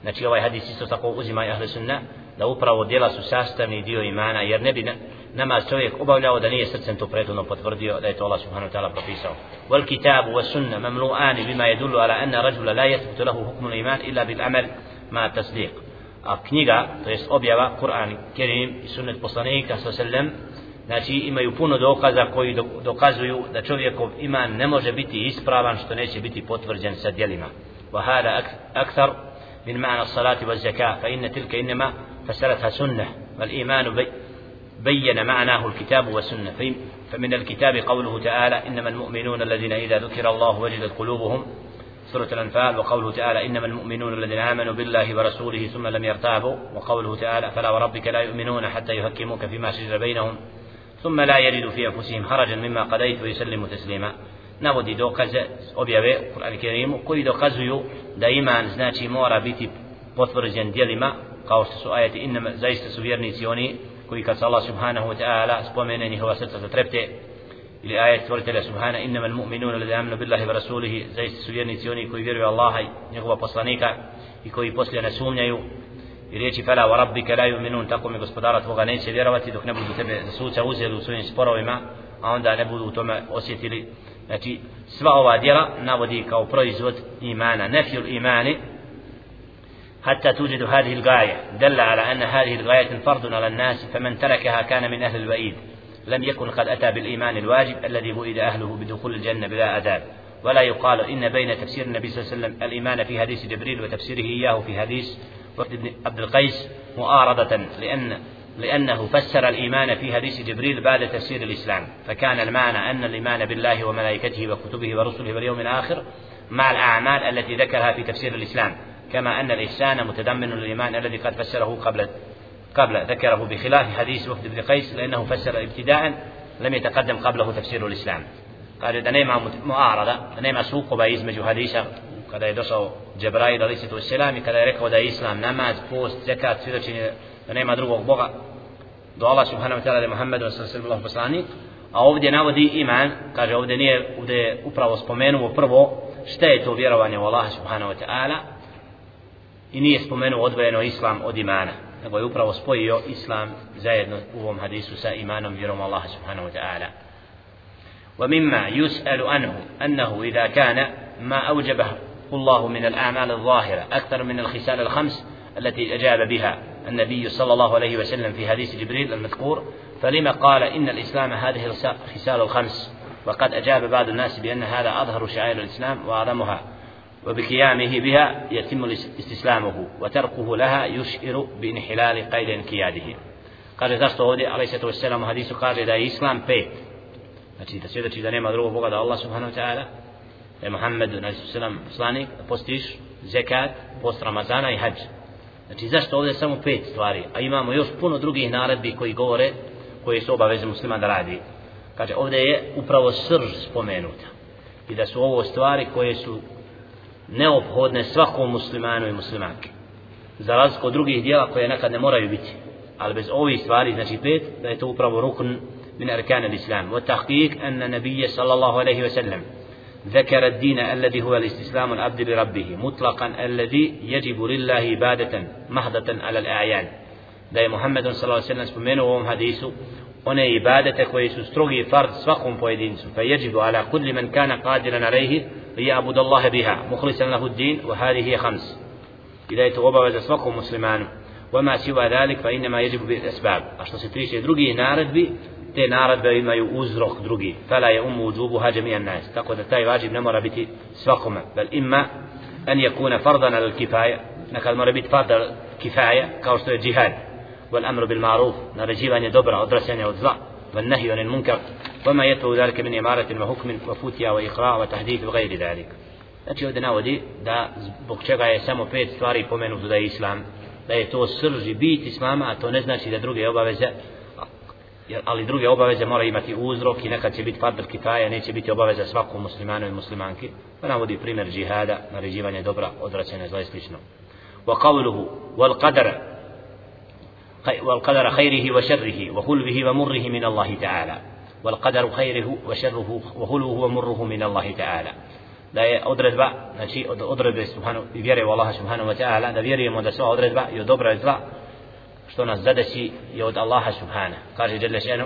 Znači ovaj hadis isto tako uzima ahle sunna da upravo djela su sastavni dio imana jer ne bi namaz čovjek obavljao da nije srcem to prethodno potvrdio da je to Allah subhanahu wa ta'ala propisao. Wal kitabu wa sunna mamlu'ani bima yadullu ala anna rajula la yathbutu lahu hukmu iman illa bil amal ma tasdiq. A knjiga to jest objava Kur'an Kerim i sunnet poslanika sallallahu Znači imaju puno dokaza koji dokazuju da čovjekov iman ne može biti ispravan što neće biti potvrđen sa djelima. وهذا أكثر من معنى الصلاة والزكاة فإن تلك إنما فسرتها سنة والإيمان بي بين معناه الكتاب والسنة فمن الكتاب قوله تعالى إنما المؤمنون الذين إذا ذكر الله وجدت قلوبهم سورة الأنفال وقوله تعالى إنما المؤمنون الذين آمنوا بالله ورسوله ثم لم يرتابوا وقوله تعالى فلا وربك لا يؤمنون حتى يحكموك فيما شجر بينهم ثم لا يجد في أنفسهم حرجا مما قضيت ويسلم تسليما navodi dokaze objave u Kur'an Kerimu koji dokazuju da iman znači mora biti potvrđen djelima kao što su ajeti inna zaista su vjernici oni koji kad se Allah subhanahu wa ta'ala spomene njihova srca zatrepte ili ajet stvoritelja subhana innama al-mu'minuna alladhi amanu billahi wa rasulihi zaista su vjernici oni koji vjeruju Allaha i njegova poslanika i koji poslije ne sumnjaju gospodara tvoga neće vjerovati dok ne budu tebe za suca uzeli u svojim sporovima a onda ne budu u tome osjetili znači sva ova djela navodi kao proizvod imana nefjul imani حتى توجد هذه الغاية. دل على أن هذه الغاية فرض على الناس فمن تركها كان من أهل الوعيد. لم يكن قد أتى بالإيمان الواجب الذي وئد أهله بدخول الجنة بلا عذاب. ولا يقال إن بين تفسير النبي صلى الله عليه وسلم الإيمان في حديث جبريل وتفسيره إياه في حديث وفد عبد القيس معارضة لأن لأنه فسر الإيمان في حديث جبريل بعد تفسير الإسلام فكان المعنى أن الإيمان بالله وملائكته وكتبه ورسله واليوم الآخر مع الأعمال التي ذكرها في تفسير الإسلام كما أن الإحسان متضمن الإيمان الذي قد فسره قبل قبل ذكره بخلاف حديث وفد بن قيس لأنه فسر ابتداء لم يتقدم قبله تفسير الإسلام. قال إذا نيما معارضة نيما سوق بيزمج حديث kada je došao Džebrail ali se to selam i kada je rekao da je islam namaz, post, zekat, svjedočenje da nema drugog Boga do Allah subhanahu wa ta'ala da je Muhammedu sallallahu poslanik a ovdje navodi iman kaže ovdje nije ovdje je upravo spomenuo prvo šta je to vjerovanje u Allah subhanahu wa ta'ala i nije spomenuo odvojeno islam od imana nego je upravo spojio islam zajedno u ovom hadisu sa imanom vjerom Allah subhanahu wa ta'ala ومما يسأل عنه أنه إذا كان ما أوجبه الله من الأعمال الظاهرة أكثر من الخسال الخمس التي أجاب بها النبي صلى الله عليه وسلم في حديث جبريل المذكور فلما قال إن الإسلام هذه الخسال الخمس؟ وقد أجاب بعض الناس بأن هذا أظهر شعائر الإسلام وأعظمها وبقيامه بها يتم استسلامه وتركه لها يشعر بانحلال قيد انقياده. kaže zašto ovdje ali se to selam hadisu kaže da je islam pet znači da svjedoči da nema drugog boga da Allah subhanahu wa ta'ala E, da je Muhammed nasilam poslanik postiš zekat post Ramazana i hađ znači zašto ovdje samo pet stvari? A imamo još puno drugih naredbi koji govore koje su obaveze muslima da radi. Kaže ovdje je upravo srž spomenuta. I da su ovo stvari koje su neophodne svakom muslimanu i muslimanke za razliku od drugih dijela koje nekad ne moraju biti. Ali bez ovih stvari znači pet da je to upravo rukn min arkana islam wa tahqiq anna nabiyya sallallahu alayhi wa sallam. ذكر الدين الذي هو الاستسلام العبد لربه مطلقا الذي يجب لله عبادة محضة على الأعيان da je Muhammed sellem spomenuo u ovom hadisu one ibadete koje su strogi fard svakom pojedincu fa yajibu ala kulli man kana qadiran alayhi ya'bud Allah biha mukhlisan lahu ad-din wa hadhihi khams ida je to obaveza svakom muslimanu وما سوى ذلك فإنما يجب بالأسباب a što se tiče drugih naredbi te naredbe imaju uzrok drugi fala je umu uđubuha jami'an nas tako da taj vađib ne mora biti svakome bel imma an yakuna fardan al kifaya nekad mora biti fard al kifaya kao što je džihad والأمر بالمعروف نرجيوان دبر أدرسان وزلا والنهي عن المنكر وما يتبع ذلك من إمارة وحكم وفتيا وإقراء وتحديث وغير ذلك Znači ovdje navodi da zbog čega je samo pet stvari pomenuto da je islam, da je to srži bit islama, a to ne znači da druge obaveze, ali druge obaveze mora imati uzrok i nekad će biti fadr kitaja, neće biti obaveza svakom muslimanu i muslimanki. Pa navodi primjer džihada, naređivanje dobra, odvraćanje zla i slično. Wa qavluhu wal qadara والقدر خيره وشره وخلوه ومره من الله تعالى والقدر خيره وشره وخلوه ومره من الله تعالى da je odredba, znači od odredbe subhanu, vjere u Allaha subhanahu wa ta'ala, da vjerujemo da sva odredba od dobra i zla, što nas zadeći je od Allaha subhana. Kaže Jelle šenu,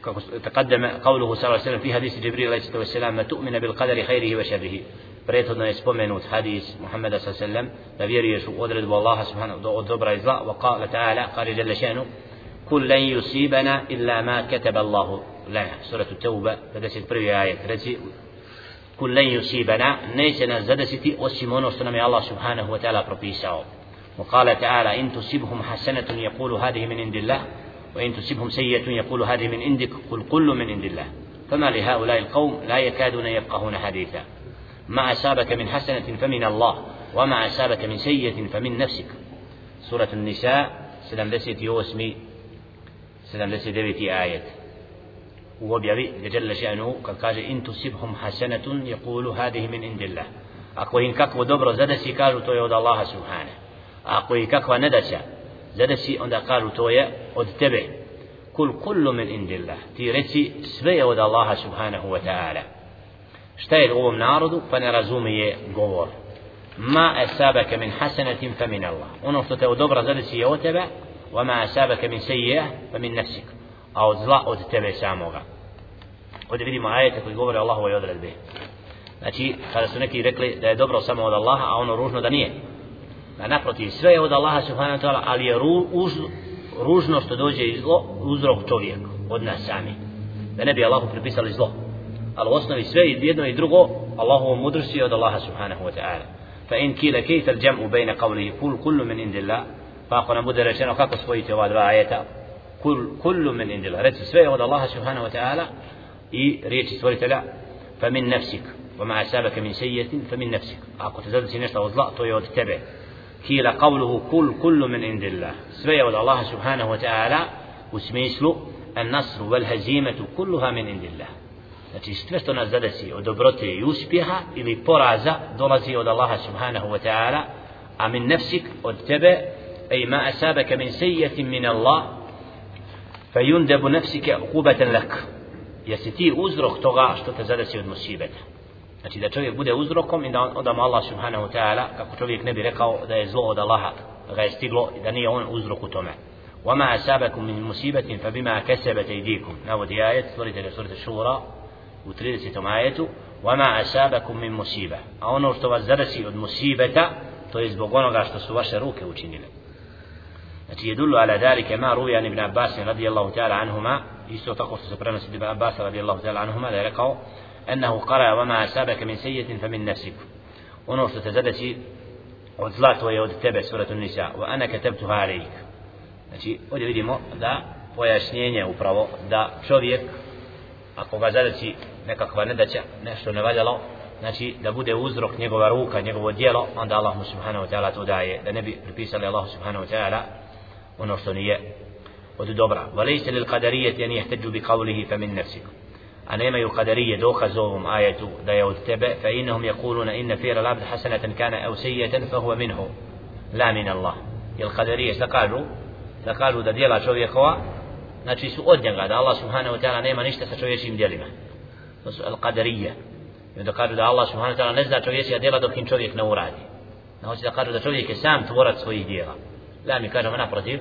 kako تقدم قوله صلى الله عليه وسلم في حديث جبريل عليه الصلاة والسلام ما تؤمن بالقدر خيره وشره prethodno je spomenut hadis Muhammeda s.a.v. da vjeruješ u odredbu Allaha subhanahu od dobra i zla wa qala ta'ala kaže jalla šanu kul lan yusibana illa ma kataba Allahu lana suratu tauba 51. ajet reci kul lan yusibana neće nas zadesiti osim ono što nam je Allah subhanahu wa ta'ala propisao وقال تعالى إن تصبهم حسنة يقول هذه من عند الله وإن تصبهم سيئة يقول هذه من عندك قل كل من عند الله. فما لهؤلاء القوم لا يكادون يفقهون حديثا. ما أصابك من حسنة فمن الله وما أصابك من سيئة فمن نفسك. سورة النساء سلام لسيت يوسمي سلام لسيت دبيتي آية. وبيبي جل شأنه قال إن تصبهم حسنة يقول هذه من عند الله. dobro zadesi kažu to je od Allaha subhane a ako im kakva nedaća zadesi onda kažu to je od tebe. Kul kullu min indillah. Ti reci sve je od Allaha subhanahu wa ta'ala. Šta je ovom narodu? Pa ne razumije govor. Ma asabaka min hasanatin fa min Allah. Ono što te od dobra zadesi je od tebe wa ma asabaka min sayyi'ah fa min nafsik. A od zla od tebe samoga. Ovdje vidimo ajete koji govore Allahove odredbe. znači kada su neki rekli da je dobro samo od Allaha a ono ružno da nije. Da naprotiv sve je od Allaha subhanahu wa ta'ala ali je ru, uz, ružno što dođe iz zlo uzrok čovjek od nas sami da ne bi Allahu pripisali zlo ali u osnovi sve i jedno i drugo Allahovo mudrosti je od Allaha subhanahu wa ta'ala fa in kila kejta al-jam'u bejna qavlihi kul kullu min indillah pa ako nam bude rečeno kako spojite ova dva ajeta kul kullu min indillah reci sve od Allaha subhanahu wa ta'ala i riječi stvoritelja fa min nafsik وما أسابك من سيئة فمن نفسك أكو تزدسي نشتا وزلا تو يود تبع كيلا قوله كل كل من عند الله سبيا ود الله سبحانه وتعالى وسميسلو النصر والهزيمة كلها من عند الله Znači sve što nas zadesi od dobrote i uspjeha ili poraza dolazi od Allaha subhanahu wa ta'ala a min nefsik od tebe ej ma asabaka min sejjetin min Allah fa yundabu nefsike ukubatan lak jesi ti uzrok toga što te zadesi od musibeta znači da čovjek bude uzrokom i da onda Allah subhanahu wa ta'ala kako čovjek ne bi rekao da je zlo od Allaha da ga je stiglo i da nije on uzrok u tome وما أصابكم من مصيبة فبما كسبت أيديكم نودي آية سورة سورة الشورى u 30. ajetu وَمَا أَسَابَكُم مِّن مُصِيبَةٍ A ono što vas zadesi od musibeta, to je zbog onoga što su vaše ruke učinile. Znači, jedullu ala dalike ma ruvi ibn Abbas radijallahu ta'ala anhuma, isto tako što se prenosi ibn Abbas radijallahu ta'ala anhuma, da je rekao, أنه قرأ وما أسابك من سيئة فمن نفسك zla tvoje od tebe suratu Nisa wa ana katabtuha alayk znači ovdje vidimo da pojašnjenje upravo da čovjek ako ga zadeci nekakva nedaća, nešto nevaljalo, znači da bude uzrok njegova ruka, njegovo dijelo, onda Allah mu subhanahu wa ta'ala to daje, da ne bi pripisali Allah subhanahu wa ta'ala ono što nije od dobra. An jehteđu bi qavlihi fa min nefsiku. A nemaju qadarije dokaz ovom ajetu da je od tebe, fa innahum yakuluna inna fira labd hasanatan kana au sejjeten fa huwa minhu, la min Allah. Jel qadarije šta kažu? Da kažu da dijela čovjekova znači su od njega da Allah subhanahu wa ta'ala nema ništa sa čovječim djelima to su al-qadarija i onda kažu da Allah subhanahu wa ta'ala ne zna čovječija djela dok im čovjek ne uradi na hoće da kažu da čovjek je sam tvorac svojih djela da mi kažemo naprotiv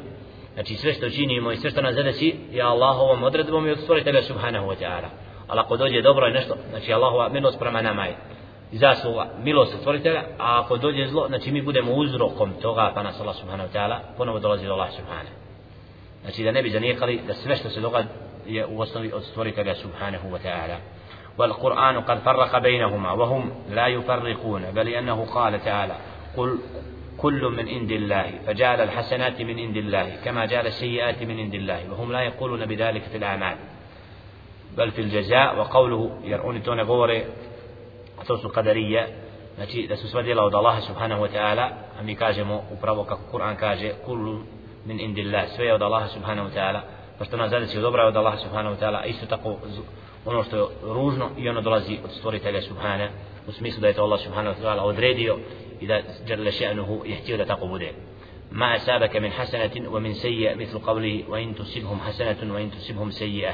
znači sve što činimo i sve što nas zadesi je Allahovom odredbom i od stvoritelja subhanahu wa ta'ala ali ako dođe dobro i nešto znači Allahova milost prema nama je zasluga milost stvoritelja a ako dođe zlo znači mi budemo uzrokom toga pa nas Allah subhanahu wa ta'ala ponovo dolazi do Allah subhanahu znači da ne bi zanijekali da sve što se događa je u osnovi od stvoritelja subhanahu wa ta'ala والقرآن قد فرق بينهما وهم لا يفرقون بل أنه قال تعالى قل كل من عند الله فجعل الحسنات من عند الله كما جعل السيئات من عند الله وهم لا يقولون بذلك في الأعمال بل في الجزاء وقوله يرؤون تون غوري أتوسو قدرية znači da su sva djela od Allaha subhanahu wa ta'ala a mi kažemo upravo kako Kur'an kaže kullu min indillah sve je od Allaha subhanahu wa ta'ala pa što wa ono što je ružno i ono dolazi od stvoritelja subhana u smislu da je to Allah subhanahu wa ta'ala odredio i da jalla še'nuhu je htio da tako bude ما أسابك من حسنة ومن سيئة مثل قوله وإن تصبهم حسنة وإن تصبهم سيئة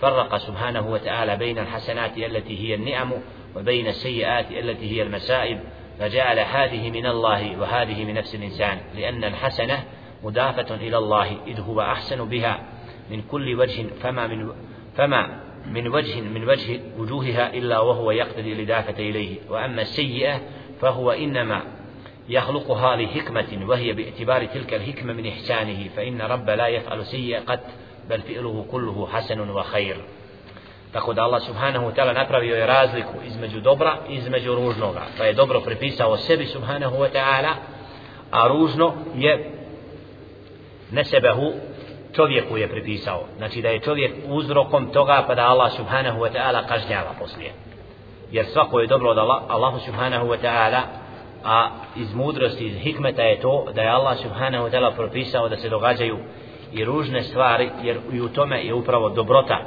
فرق سبحانه وتعالى بين الحسنات التي هي النعم وبين السيئات التي هي المسائب فجعل هذه من الله وهذه من نفس الإنسان لأن الحسنة مضافة إلى الله إذ هو أحسن بها من كل وجه فما من فما من وجه من وجه وجوهها إلا وهو يقتدي الإضافة إليه. وأما السيئة فهو إنما يخلقها لحكمة وهي باعتبار تلك الحكمة من إحسانه فإن رب لا يفعل سيئة قط bel fi'luhu kulluhu hasanun wa khair tako da Allah subhanahu wa ta'ala napravio je razliku između dobra i između ružnoga. Pa je dobro pripisao sebi subhanahu wa ta'ala a ružno je ne sebehu čovjeku je pripisao. Znači da je čovjek uzrokom toga pa da Allah subhanahu wa ta'ala kažnjava poslije. Jer svako je dobro od Allah, Allah subhanahu wa ta'ala a iz mudrosti, iz hikmeta je to da je Allah subhanahu wa ta'ala propisao da se događaju i ružne stvari jer i u tome je upravo dobrota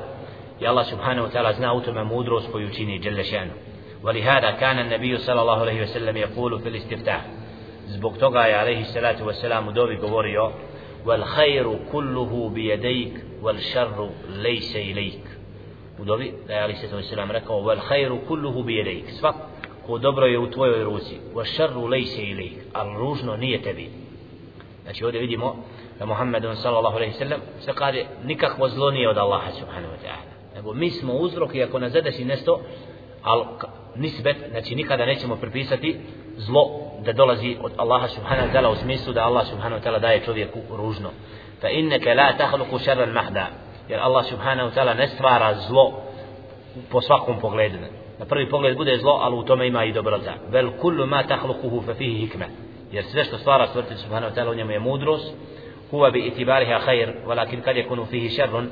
i Allah subhanahu wa ta'ala zna u tome mudrost koju čini Jelle šanu ولهذا كان النبي صلى الله عليه وسلم يقول في الاستفتاح zbog toga je alejhi salatu vesselam u dobi govorio والخير كله بيديك والشر ليس إليك ودوبي da je Ali Sveto Islam rekao wal khairu kulluhu bi yadayk svak ko dobro je u tvojoj ruci wa sharru laysa ilayk al ružno nije tebi znači ovdje vidimo da Muhammed sallallahu alejhi ve sellem se kaže nikakvo zlo nije od Allaha subhanahu wa ta'ala. Nego mi smo uzrok i ako nas zadesi nešto al nisbet znači nikada nećemo pripisati zlo da dolazi od Allaha subhanahu wa ta'ala u smislu da Allah subhanahu wa ta'ala daje čovjeku ružno. Fa innaka la takhluqu sharran mahda. Jer Allah subhanahu wa ta'ala ne stvara zlo po svakom pogledu. Na prvi pogled bude zlo ali u tome ima i dobrota. Vel kullu ma takhluquhu fa fihi hikma. Jer sve što stvara stvoritelj subhanahu wa ta'ala u njemu je mudrost هو باعتبارها خير ولكن قد يكون فيه شر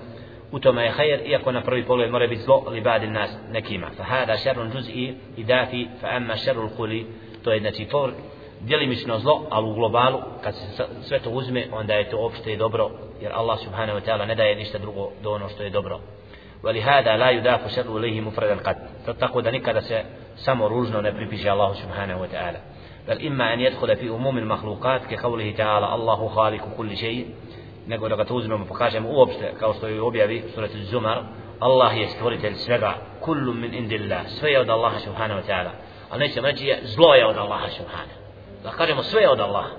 وتما خير يكون في بول مر بزلو لبعض الناس نكيمة فهذا شر جزئي إضافي فأما الشر القولي تو إنتي فور ديلي مش نزلو على غلوبال كاس سويتو غزمي وان دايتو أبشتو دوبرو jer Allah subhanahu wa ta'ala ne daje ništa drugo do ono što je dobro. Wali hada la yudafu sharru lehi mufradan qad. Tako da nikada se samo ružno ne pripiše Allahu subhanahu wa ta'ala. بل إما أن يدخل في أموم المخلوقات كقوله تعالى الله خالق كل شيء nego da ga to uzmemo pokažemo uopšte kao što je objavi surat Zumar Allah je stvoritelj svega kullu min indillah sve je od Allaha subhanahu wa ta'ala ali nećemo reći je zlo je od Allaha subhanahu da kažemo sve je od Allaha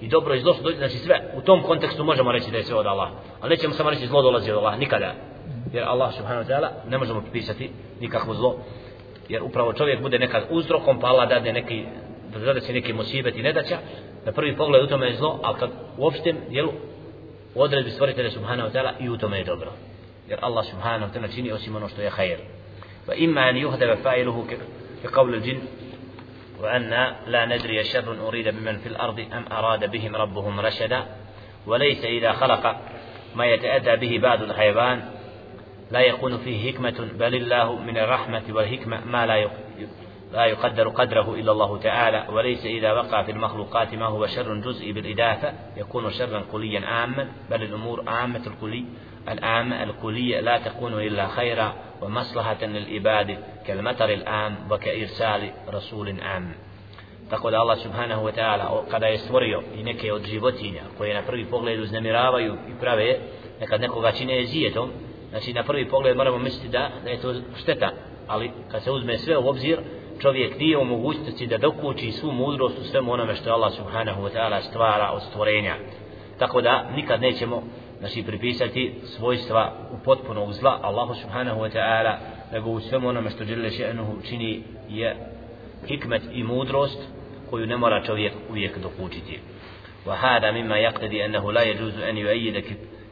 i dobro i zlo što znači sve u tom kontekstu možemo reći da je sve od Allaha ali nećemo samo reći zlo dolazi od Allaha nikada jer Allah subhanahu wa ta'ala ne možemo pripisati nikakvo zlo jer upravo čovjek bude nekad uzrokom pa Allah dade neki da se neki musibet i nedaća na prvi pogled u tome je zlo ali kad u opštem dijelu u odredbi stvoritelja subhanahu wa ta'ala i u tome je dobro jer Allah subhanahu wa ta'ala čini osim ono što je hajr fa imma an yuhdaba fa'iluhu ka qawli al-jin وأن لا ندري شر أريد بمن في الأرض أم أراد بهم ربهم رشدا وليس إذا خلق ما يتأذى به بعض الحيوان لا يكون فيه حكمة بل الله من الرحمة والحكمة ما لا لا يقدر قدره إلا الله تعالى وليس إذا وقع في المخلوقات ما هو شر جزئي بالإدافة يكون شرا كليا عاما بل الأمور عامة الكلي العامة الكلية لا تكون إلا خيرا ومصلحة للعباد كالمطر العام وكإرسال رسول عام. تقول الله سبحانه وتعالى قد يستوريو إنك يجيبتين قوينا فرغي فغلي لزنمي راويو يبراوي نكاد نكوغا تينيزيتهم Znači, na prvi pogled moramo misliti da, da je ali kad se uzme sve u obzir, čovjek nije u mogućnosti da dokući svu mudrost u svemu onome što Allah subhanahu wa ta'ala stvara od stvorenja. Tako da nikad nećemo znači, pripisati svojstva u potpunog zla Allahu subhanahu wa ta'ala nego u svemu onome što žele še'nuhu čini je hikmet i mudrost koju ne mora čovjek uvijek dokučiti. وهذا مما يقتضي أنه لا يجوز أن يؤيد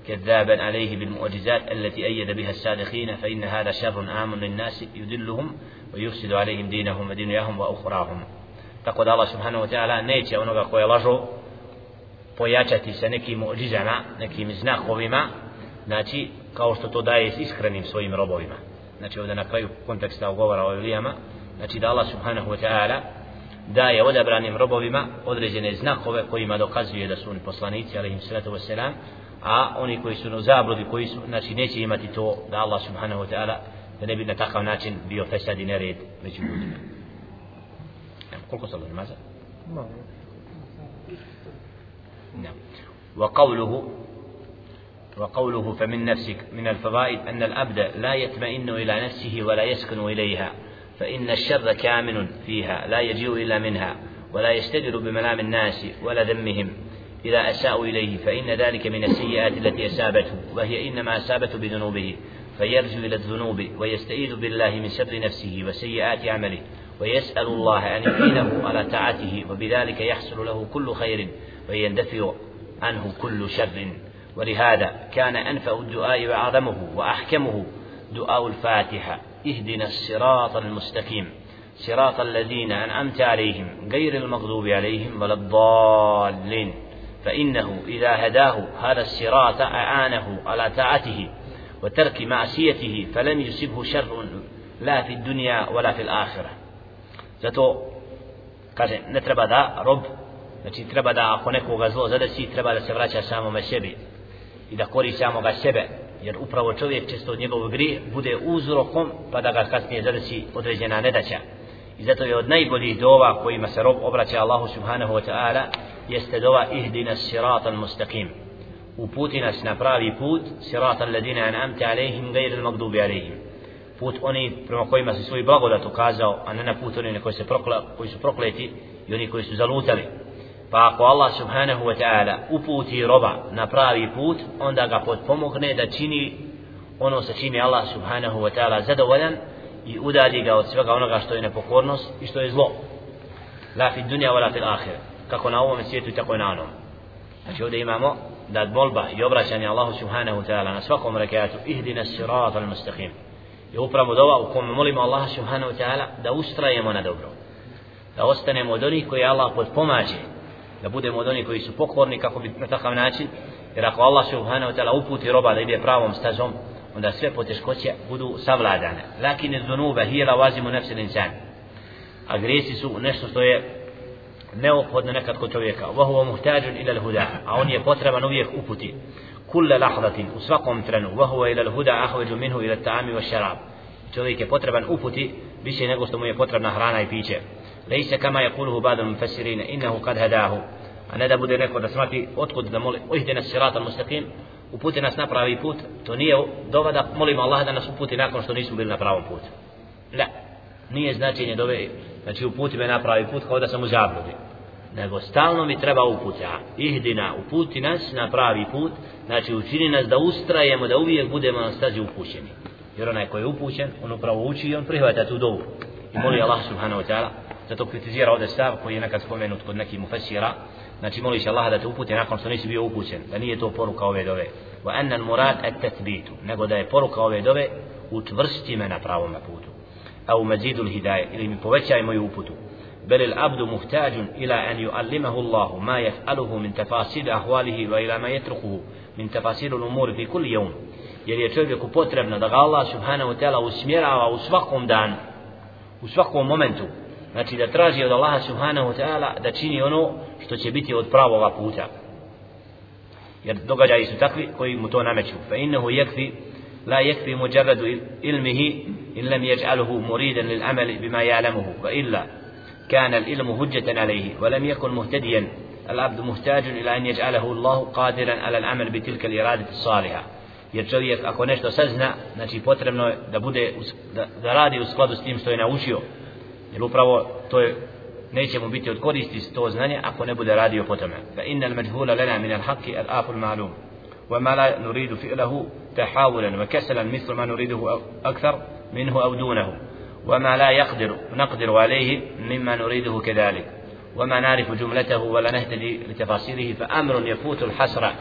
كذابا عليه بالمعجزات التي أيد بها السادخين فإن هذا شر عام للناس يدلهم ويفسد عليهم دينهم ودنياهم وأخراهم tako da Allah subhanahu wa ta'ala neće onoga koje lažo pojačati sa nekim muđizama, nekim znakovima, znači kao što to daje s iskrenim svojim robovima. Znači ovdje na kraju konteksta ugovora o Ilijama, znači da Allah subhanahu wa ta'ala daje odabranim robovima određene znakove kojima dokazuje da su oni poslanici, alaihim salatu wasalam, a oni koji su na zabludi, koji su, znači neće imati to da Allah subhanahu wa ta'ala da ne bi na takav način bio fesad i nered među ljudima. Koliko Allah namaza? نعم وقوله وقوله فمن نفسك من الفوائد أن الأبد لا يطمئن إلى نفسه ولا يسكن إليها فإن الشر كامن فيها لا يجيء إلا منها ولا يستدر بملام الناس ولا ذمهم إذا أساءوا إليه فإن ذلك من السيئات التي أسابته وهي إنما أسابته بذنوبه فيرجو إلى الذنوب ويستعيذ بالله من شر نفسه وسيئات عمله ويسأل الله أن يعينه على طاعته وبذلك يحصل له كل خير ويندفع عنه كل شر. ولهذا كان أنفع الدعاء وأعظمه وأحكمه دعاء الفاتحة. اهدنا الصراط المستقيم صراط الذين أنعمت عليهم غير المغضوب عليهم ولا الضالين. فإنه إذا هداه هذا الصراط أعانه على طاعته. وترك معصيته فلم يصبه شر لا في الدنيا ولا في الآخرة zato kaže ne treba da rob znači treba da ako nekoga zlo zadesi treba da se vraća samome sebi i da kori samoga sebe jer upravo čovjek često od njegov grije bude uzrokom pa da ga kasnije zadesi određena nedaća i zato je od najboljih dova kojima se rob obraća Allahu subhanahu wa ta'ala jeste dova ihdina siratan mustaqim uputi nas na pravi put siratan ladina an'amta alaihim gajr il magdubi alaihim put oni prema kojima se svoj blagodat ukazao a ne na put oni koji, se prokla, koji su prokleti i oni koji su zalutali. Pa ako Allah subhanahu wa ta'ala uputi roba na pravi put onda ga potpomogne da čini ono sa čime Allah subhanahu wa ta'ala zadovoljan i udalji ga od svega onoga što je nepokornost i što je zlo. La fi dunja wala fi akhir kako na ovom svijetu tako i na onom. Znači ovdje imamo da molba i obraćanje Allahu subhanahu wa ta'ala na svakom rekatu ihdina sirat al mustaqim je upravo dova u kome molimo Allaha subhanahu wa ta'ala da ustrajemo na dobro da ostanemo od onih koji Allah podpomaže da budemo od onih koji su pokorni kako bi na takav način jer ako Allah subhanahu wa ta'ala uputi roba da ide pravom stazom onda sve poteškoće budu savladane. Lakin iz dunuba hijela vazimu insan a grijesi su nešto što je neophodno nekad kod čovjeka. Wa huwa muhtađun ila huda a on je potreban uvijek uputi. Kulle lahdatin u svakom trenu. Wa huwa ila al-huda ahwaju minhu ila ta'ami wa sharab. Čovjek je potreban uputi više nego što mu je potrebna hrana i piće. Lejse kama je kuluhu badal mufassirina innahu kad hadahu. A ne da bude neko da smati otkud da moli ojde nas mustaqim uputi nas na pravi put. To nije dova da molimo Allah da nas uputi nakon što nismo bili na pravom putu. Ne. Nije značenje dove znači uputi me na pravi put kao da sam u zabludi. Nego stalno mi treba uputi a ihdina uputi nas na pravi put. Znači učini nas da ustrajemo da uvijek budemo na stazi upućeni. Jer onaj koji je upućen on upravo uči i on prihvata tu dovu. I moli Allah subhanahu wa ta'ala zato kritizira ovdje stav koji je nekad spomenut kod nekih mufesira. Znači moliš Allah da te uputi nakon što nisi bio upućen da nije to poruka ove dove. Wa anna al murad at tathbitu nego da je poruka ove dove učvrsti me na pravom putu. Mazidu al hidayah ili mi povećaj moju uputu بل العبد محتاج إلى أن يعلمه الله ما يفعله من تفاصيل أحواله وإلى ما يتركه من تفاصيل الأمور في كل يوم jer je čovjeku potrebno da ga Allah subhanahu wa ta'ala usmjerava u svakom danu u svakom momentu znači da traži od Allaha subhanahu wa ta'ala da čini ono što će biti od pravoga puta jer događaji su takvi koji mu to nameću fa innahu yakfi la yakfi mujarradu ilmihi yaj'aluhu muridan lil amali bima ya'lamuhu wa illa كان العلم هجة عليه ولم يكن مهتديا العبد محتاج إلى أن يجعله الله قادرا على العمل بتلك الإرادة الصالحة jer čovjek ako nešto sazna znači potrebno je da bude da, da radi u skladu s tim što je naučio jer upravo to je neće mu biti od koristi to znanje ako ne bude radio po tome fa inna al majhula lana min al haqqi al aful ma'lum wa ma la nuridu fi'lahu tahawulan wa kasalan mithlu ma minhu aw dunahu وما لا يقدر نقدر عليه مما نريده كذلك وما نعرف جملته ولا نهتدي لتفاصيله فأمر يفوت الحسرة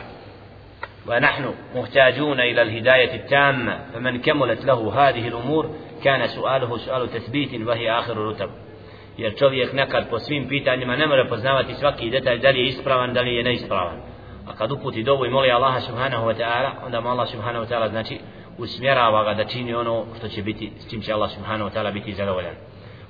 ونحن محتاجون إلى الهداية التامة فمن كملت له هذه الأمور كان سؤاله سؤال تثبيت وهي آخر الرتب jer čovjek nekad po svim pitanjima ne može poznavati svaki detalj da li je ispravan, da li je neispravan. A kad uputi dobu i moli Allaha subhanahu wa ta'ala, onda mu Allah subhanahu wa ta'ala znači usmjerava ga da čini ono što će biti, s čim će Allah subhanahu wa ta'ala biti zadovoljan.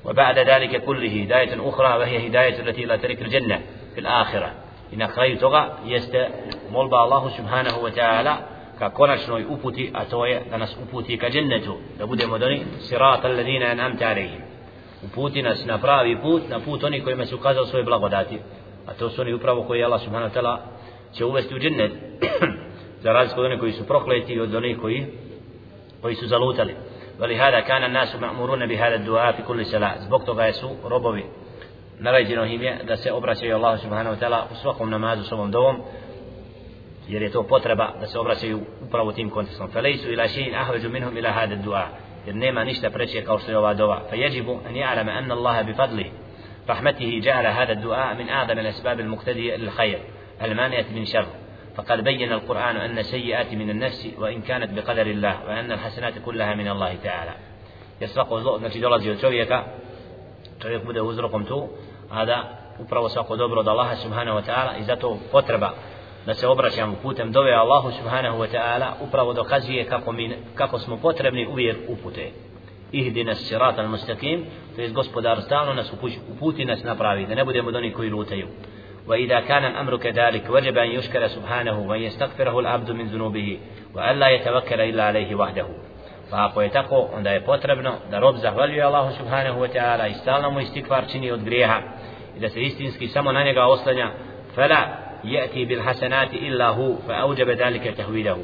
وبعد ذلك كله هداية أخرى وهي هداية التي لا ترك الجنة في الآخرة na kraju toga jeste molba Allahu subhanahu wa ta'ala ka konačnoj uputi a to je da nas uputi ka džennetu da budemo doni sirat alladina an'amta alayhim uputi nas na pravi put na put oni kojima se ukazao svoje blagodati a to su oni upravo koji Allah subhanahu wa ta'ala će uvesti u džennet za razliku od onih koji su prokleti od onih koji su zalutali ولهذا كان الناس مأمورون بهذا الدعاء في كل صلاة zbog toga su robovi naređeno im je da se obraćaju Allah subhanahu wa ta'ala u svakom namazu s ovom dovom jer je to potreba da se obraćaju upravo tim kontekstom felejsu ila še'in ahveđu minhum ila hada dua jer nema ništa preće kao što je ova dova فيجب أن يعلم أن الله بفضله رحمته جعل هذا الدعاء من أعظم الأسباب المقتدية للخير المانعة من شر فقد بين القرآن أن السيئات من النفس وإن كانت بقدر الله وأن الحسنات كلها من الله تعالى يسبق zlo, znači dolazi od čovjeka čovjek bude uzrokom tu a da upravo svako dobro od Allaha subhanahu wa ta'ala i zato potreba da se obraćamo putem dove Allahu subhanahu wa ta'ala upravo dokazuje kako, mi, kako smo potrebni uvijek upute ihdina sirat al mustaqim to je gospodar stalno nas uputi nas napravi da ne budemo doni koji lutaju وإذا كان الأمر كذلك وجب أن يشكر سبحانه وأن يستغفره العبد من ذنوبه وألا يتوكل إلا عليه وحده. فأقو يتقو أن عند يبطربنا دروب زهولي الله سبحانه وتعالى استعلم مو استكفار چيني od إذا سيستنسكي سمو na njega oslanja. فلا يأتي بالحسنات إلا هو فأوجب ذلك تهويده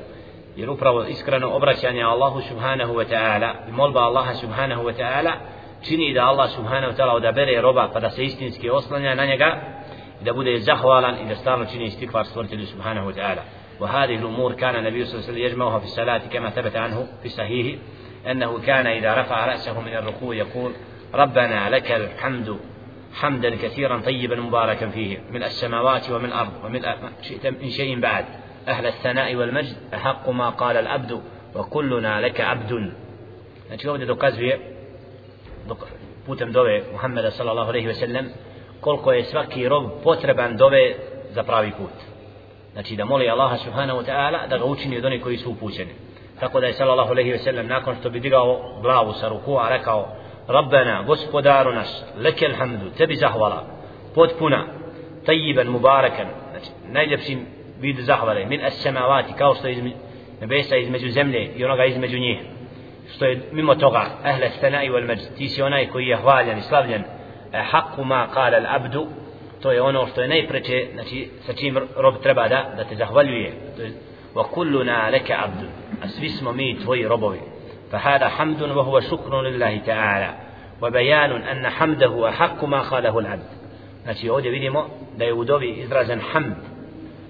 jer upravo iskreno obraćanje Allahu subhanahu wa ta'ala i molba Allaha subhanahu wa ta'ala čini da Allah subhanahu wa ta'ala odabere roba pa da se istinski oslanja na njega zahvalan i da stalno čini istikvar stvoritelju subhanahu wa ta'ala وهذه الأمور كان النبي صلى الله عليه وسلم يجمعها في الصلاة كما ثبت عنه في الصحيح أنه كان إذا رفع رأسه من الركوع يقول ربنا لك الحمد حمدا كثيرا طيبا مباركا فيه من السماوات ومن الأرض ومن شئت من شيء بعد. أهل الثناء والمجد أحق ما قال العبد وكلنا لك عبد. Znači ovdje dokazuje putem dove Muhammeda sallallahu sellem koliko je svaki rob potreban dove za pravi put. Znači da moli Allaha subhanahu wa ta'ala da ga učini od onih koji su upućeni. Tako da je sallallahu alaihi ve sellem nakon što bi digao glavu sa rukua rekao Rabbana, gospodaru naš, leke alhamdu, tebi zahvala, potpuna, tajiban, mubarakan, znači najljepšim vid zahvale min as samawati kao što između nebesa između zemlje i onoga između njih što je mimo toga ahle stanai wal majd ti si onaj koji je hvaljen i slavljen e, haqqu ma qala al abdu to je ono što je najpreče znači sa čim rob treba da da te zahvaljuje to je wa kulluna laka abdu a svi smo mi tvoji robovi فهذا حمد وهو شكر لله تعالى وبيان أن حمده أحق ما قاله العبد znači ovdje vidimo da je u dovi izražen hamd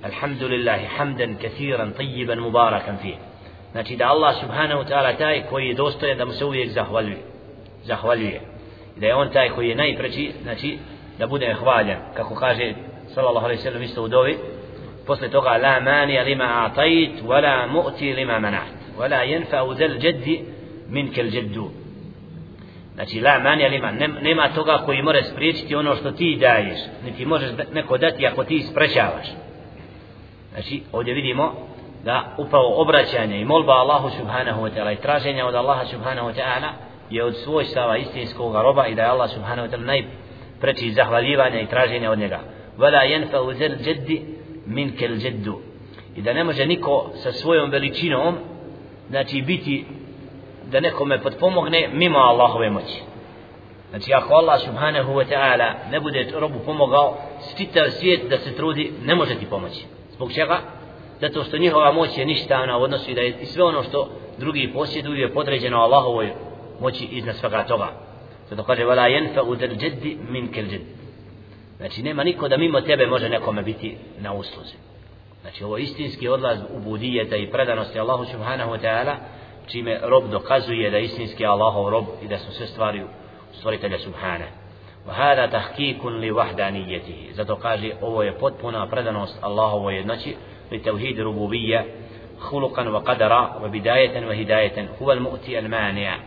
alhamdulillah hamdan kathiran tayyiban mubarakan fih znači da Allah subhanahu wa ta'ala taj koji je dostojan da mu se uvijek zahvaljuje zahvaljuje I da je on taj koji je najpreći znači da bude hvaljen kako kaže sallallahu alejhi ve sellem isto u dovi posle toga la mani lima atait wala mu'ti lima manat wala yanfa'u zal jaddi minka al jaddu Znači, la mani lima, nema toga koji može spriječiti ono što ti daješ, niti možeš neko dati ako ti sprečavaš. Znači, ovdje vidimo da upravo obraćanje i molba Allahu subhanahu wa ta'ala i traženja od Allaha subhanahu wa ta'ala je od svojstava istinskog roba i da je Allah subhanahu wa ta'ala najpreći zahvaljivanja i traženja od njega. Vala jenfa u džeddi min kel džeddu. I da ne može niko sa svojom veličinom znači biti da nekome potpomogne mimo Allahove moći. Znači ako Allah subhanahu wa ta'ala ne bude robu pomogao, čitav svijet da se trudi ne može ti pomoći. Zbog čega? Zato što njihova moć je ništa u odnosu i da je i sve ono što drugi posjeduju je podređeno Allahovoj moći iznad svega toga. Zato kaže, vala jenfa u del džeddi min kel. Znači nema niko da mimo tebe može nekome biti na usluzi. Znači ovo istinski odlaz u budijeta i predanosti Allahu subhanahu wa ta'ala čime rob dokazuje da istinski Allahov rob i da su sve stvari stvoritelja subhana wa hada tahkikun li zato kaže ovo je potpuna predanost Allahovoj jednoći li tauhid rububiyya وقدرا wa وهداية wa bidayatan wa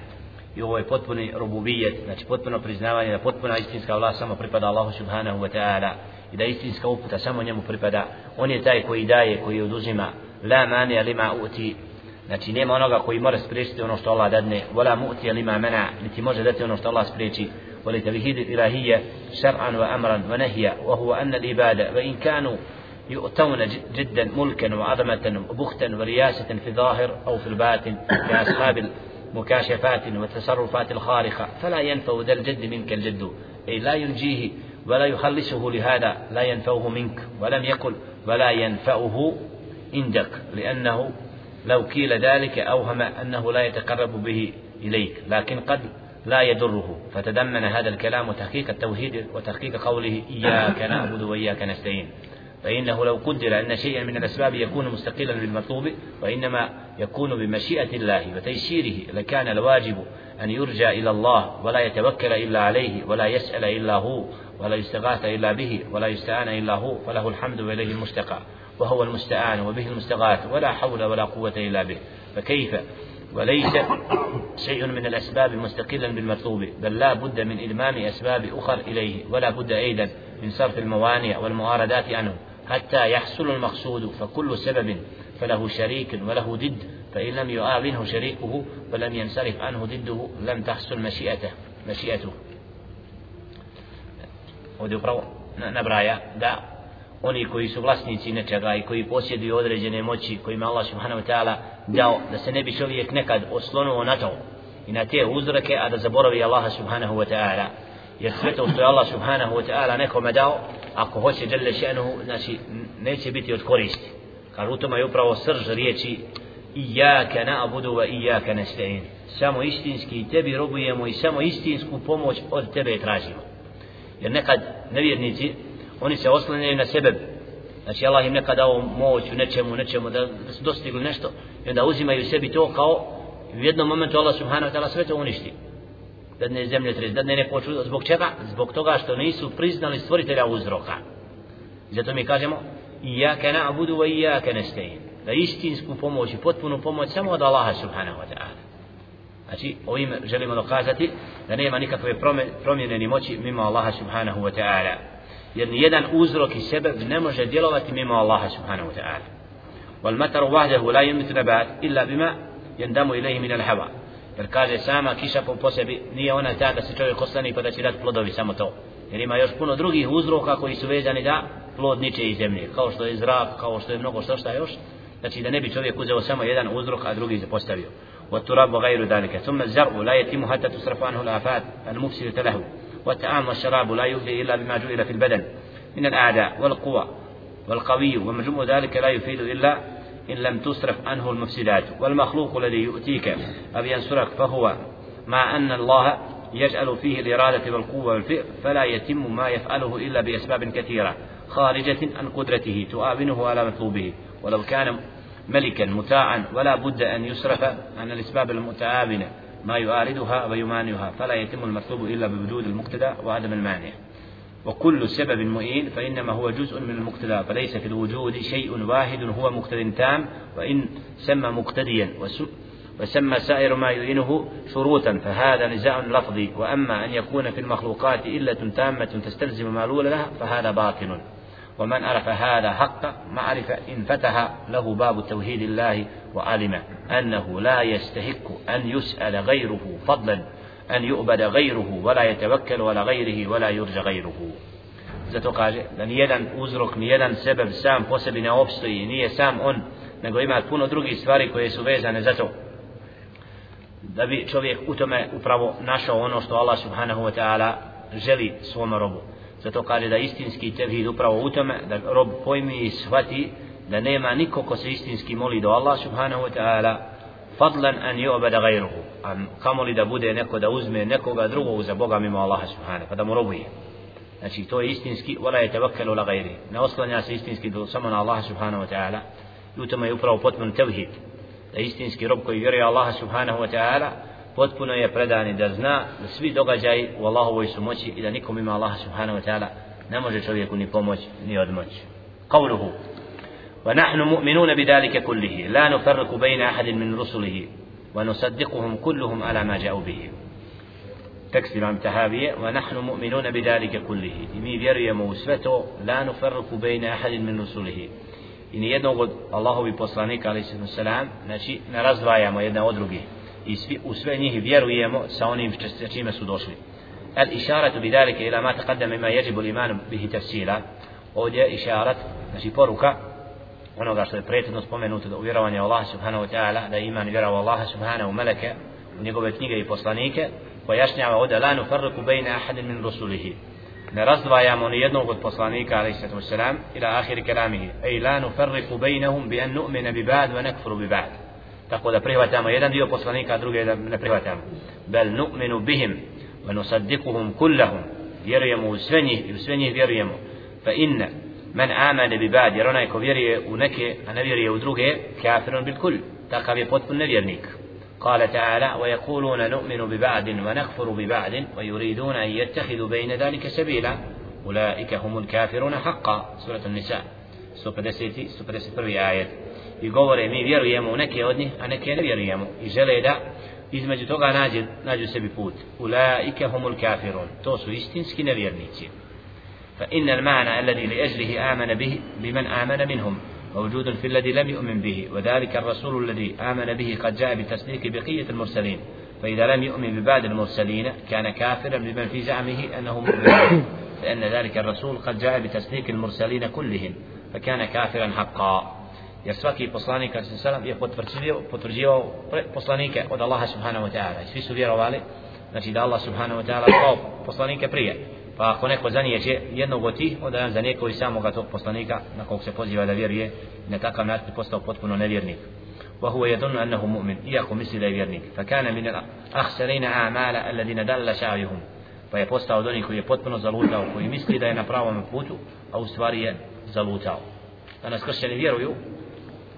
i ovo je potpuni rububijet, znači potpuno priznavanje da potpuna istinska vlast samo pripada Allahu subhanahu wa ta'ala i da istinska uputa samo njemu pripada. On je taj koji daje, koji oduzima la mani lima uti Znači nema onoga koji mora spriječiti ono što Allah dadne, wala mu'ti lima mana, niti može dati ono što Allah spriječi. ولتوحيد الإلهية شرعا وأمرا ونهيا وهو أن العبادة وإن كانوا يؤتون جدا ملكا وعظمة وبختا ورياسة في الظاهر أو في الباطن كأصحاب المكاشفات والتصرفات الخارقة فلا ينفع ذا الجد منك الجد. أي لا ينجيه ولا يخلصه لهذا لا ينفعه منك ولم يقل ولا ينفعه عندك لأنه لو قيل ذلك أوهم أنه لا يتقرب به إليك. لكن قد لا يضره. فتضمن هذا الكلام تحقيق التوحيد وتحقيق قوله إياك نعبد وإياك نستعين. فإنه لو قدر أن شيئا من الأسباب يكون مستقلا بالمطلوب وإنما يكون بمشيئة الله وتيسيره لكان الواجب أن يرجى إلى الله ولا يتوكل إلا عليه ولا يسأل إلا هو ولا يستغاث إلا به ولا يستعان إلا هو فله الحمد وإليه المستقى وهو المستعان وبه المستغاث ولا حول ولا قوة إلا به. فكيف؟ وليس شيء من الأسباب مستقلا بالمطلوب بل لا بد من إلمام أسباب أخر إليه ولا بد أيضا من صرف الموانع والمعارضات عنه. حتى يحصل المقصود فكل سبب فله شريك وله ضد فإن لم يعاونه شريكه ولم ينصرف عنه ضده لم تحصل مشيئته مشيئته ovdje upravo nabraja da oni koji su vlasnici nečega i koji posjeduju određene moći kojima Allah subhanahu wa ta'ala dao da se ne bi čovjek nekad oslonuo na to i na te uzroke a da zaboravi Allaha subhanahu wa ta'ala jer sve to što je Allah subhanahu wa ta'ala nekome dao ako hoće djelje še'nuhu znači neće biti od koristi. Kažu u tome je upravo srž riječi Iyaka na'budu wa iyaka nasta'in. Samo istinski tebi robujemo i samo istinsku pomoć od tebe tražimo. Jer nekad nevjernici oni se oslanjaju na sebe. Znači Allah im nekada dao moć u nečemu, nečemu da, da su dostigli nešto i onda uzimaju sebi to kao u jednom momentu Allah subhanahu wa ta'ala sve to uništi da ne zemlje trez, da ne ne poču zbog čega? zbog toga što nisu priznali stvoritelja uzroka. Zato mi kažemo Iyaka na'budu wa iyaka nestein. da istinsku pomoć i potpunu pomoć samo od Allaha subhanahu wa ta'ala. Znači ovim želimo dokazati da nema nikakve promjene ni moći mimo Allaha subhanahu wa ta'ala. Jer nijedan uzrok i sebe ne može djelovati mimo Allaha subhanahu wa ta'ala. Wal mataru wahdahu la yumit nabat illa bima yandamu ilayhi min al hawa jer kaže sama kiša po, po sebi nije ona ta da se čovjek ostani pa da će dati plodovi samo to jer ima još puno drugih uzroka koji su vezani da plod niče iz zemlje, kao što je zrak, kao što je mnogo što šta još, znači da ne bi čovjek uzeo samo jedan uzrok, a drugi zapostavio. والتراب وغير ذلك ثم الزرع لا يتم حتى تصرف عنه الآفات المفسدة له والطعام والشراب لا يفضي إلا بما جعل في البدن من الأعداء والقوى والقوي ومجموع ذلك لا يفيد إلا إن لم تصرف عنه المفسدات والمخلوق الذي يؤتيك أو ينصرك فهو مع أن الله يجعل فيه الإرادة والقوة والفئر فلا يتم ما يفعله إلا بأسباب كثيرة خارجة عن قدرته تؤابنه على مطلوبه. ولو كان ملكا متاعا ولا بد أن يصرف عن الأسباب المتآبنة ما يؤاردها ويمانعها فلا يتم المطلوب إلا بوجود المقتدى وعدم المانع. وكل سبب معين فإنما هو جزء من المقتدى فليس في الوجود شيء واحد هو مقتد تام وإن سمى مقتديا وسمى سائر ما يعينه شروطا فهذا نزاع لفظي وأما أن يكون في المخلوقات إلة تامة تستلزم معلول لها فهذا باطل. ومن عرف هذا حق معرفة انفتح له باب توحيد الله وعلم أنه لا يستحق أن يسأل غيره فضلا. أن يؤبد غيره ولا يتوكل ولا غيره ولا يرجى غيره Zato kaže da nijedan uzrok, nijedan sebeb sam po sebi ne opstoji, nije sam on, nego ima puno drugih stvari koje su vezane za to. Da bi čovjek u tome upravo našao ono što Allah subhanahu wa ta'ala želi svom robu. Zato kaže da istinski tevhid upravo u tome, da rob pojmi i shvati da nema niko ko se istinski moli do Allah subhanahu wa ta'ala fadlan an yu'bada ghayruhu. An kamoli da bude neko da uzme nekoga drugog za boga mimo Allaha subhana kada pa mu robuje. Znači to je istinski wala yatawakkalu la ghayri ne oslanja se istinski do samo na Allaha subhanahu wa ta'ala. I u tome je upravo potpun tevhid. Da istinski rob koji vjeruje Allaha subhanahu wa ta'ala potpuno je predani da zna da svi događaji u Allahovoj su moći i da nikom ima Allaha subhanahu wa ta'ala ne može čovjeku ni pomoć ni odmoć. قوله ونحن مؤمنون بذلك كله. لا نفرق بين أحد من رسله ونصدقهم كلهم على ما جاءوا به. تكسب عن تهابية ونحن مؤمنون بذلك كله. إني ذري موسفته لا نفرق بين أحد من رسله إن يدنو الله ببصرانيك عليه الصلاة والسلام نشي نرزوا يا ودرقه وسوى نيه بيرو يا مؤسونين بشتشيما الإشارة بذلك إلى ما تقدم مما يجب الإيمان به تفسيرا ودي إشارة نشي بوروكا onoga što je prethodno spomenuto da uvjerovanje Allah subhanahu wa ta'ala da iman vjera u Allaha subhanahu meleke u njegove knjige i poslanike pojašnjava ovdje la nufarriku bejne ahadin min rusulihi ne razdvajamo ni jednog od poslanika alaihi sallatu wasalam ila ahiri kelamihi ej la nufarriku bejnehum bi an nu'mina bi ba'd wa nekfuru bi ba'd tako da prihvatamo jedan dio poslanika a druge da ne prihvatamo bel nu'minu bihim wa nusaddikuhum kullahum vjerujemo u sve njih i u sve njih vjerujemo fa inna ko vjeruje u neke, a ne vjeruje u druge, kafirun bil kul, takav je potpun nevjernik. قال تعالى ويقولون نؤمن ببعض ونكفر ببعض ويريدون أن يتخذوا بين ذلك سبيلا أولئك هم الكافرون حقا سورة النساء 150 151 آية i govore mi vjerujemo u neke od njih, a neke ne vjerujemo i žele da između toga nađu, nađu sebi put. Ulaike humul kafirun. To su istinski nevjernici. فإن المعنى الذي لأجله آمن به بمن آمن منهم موجود في الذي لم يؤمن به وذلك الرسول الذي آمن به قد جاء بتصديق بقية المرسلين فإذا لم يؤمن ببعض المرسلين كان كافرا بمن في زعمه أنه مؤمن فإن ذلك الرسول قد جاء بتصديق المرسلين كلهم فكان كافرا حقا jer svaki poslanik sallam je potvrđivao, potvrđivao poslanike od Allaha subhanahu wa ta'ala. Svi su vjerovali, znači da Allah subhanahu. Pa ako neko zanijeće jednog od tih, onda on zanijeko i samoga tog poslanika na kog se poziva da vjeruje, na takav način postao potpuno nevjernik. وهو يظن أنه مؤمن إياكو مثل vjernik فكان من الأخسرين أعمال الذين دل سعيهم pa je postao od onih koji je potpuno zalutao, koji misli da je na pravom putu, a u stvari je zalutao. Danas kršćani vjeruju,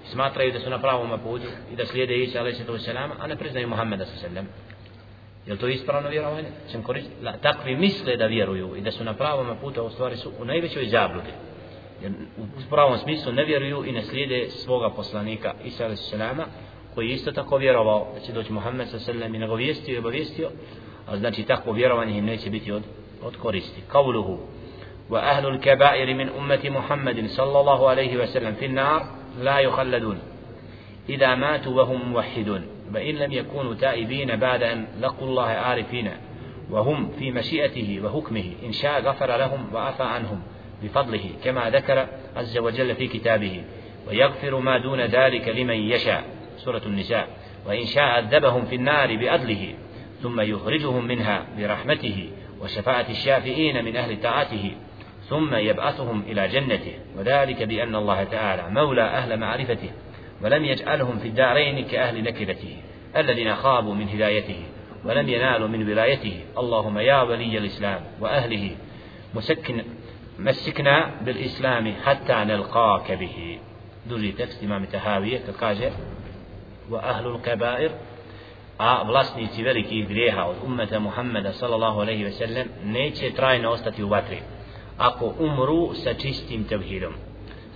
smatraju da su na pravom putu i da slijede Isa a.s. a ne priznaju Muhammeda s.a.s. Je to ispravno vjerovanje? Čem koristiti? La, takvi misle da vjeruju i da su na pravom putu, a u stvari su u najvećoj zabludi. Jer u pravom smislu ne vjeruju i ne slijede svoga poslanika Isa a.s. koji je isto tako vjerovao da će doći Muhammed s.a.s. i nagovijestio i obavijestio, a znači takvo vjerovanje im neće biti od, od koristi. Kavluhu. وأهل الكبائر من أمة محمد صلى الله عليه وسلم في النار لا يخلدون إذا ماتوا وهم موحدون فإن لم يكونوا تائبين بعد أن لقوا الله عارفين وهم في مشيئته وحكمه إن شاء غفر لهم وعفى عنهم بفضله كما ذكر عز وجل في كتابه ويغفر ما دون ذلك لمن يشاء. سورة النساء وإن شاء عذبهم في النار بأدله ثم يخرجهم منها برحمته وشفاعة الشافئين من أهل طاعته ثم يبعثهم إلى جنته. وذلك بأن الله تعالى مولى أهل معرفته. ولم يجعلهم في الدارين كأهل نكبته الذين خابوا من هدايته ولم ينالوا من ولايته. اللهم يا ولي الإسلام وأهله مسكن مسكنا بالإسلام حتى نلقاك به. دوزي تكس إمام تهاوية كالكاجة وأهل الكبائر a vlasnici velikih grijeha od ummeta Muhammeda sallallahu alejhi ve sellem neće trajno ostati u vatri. Ako umru sa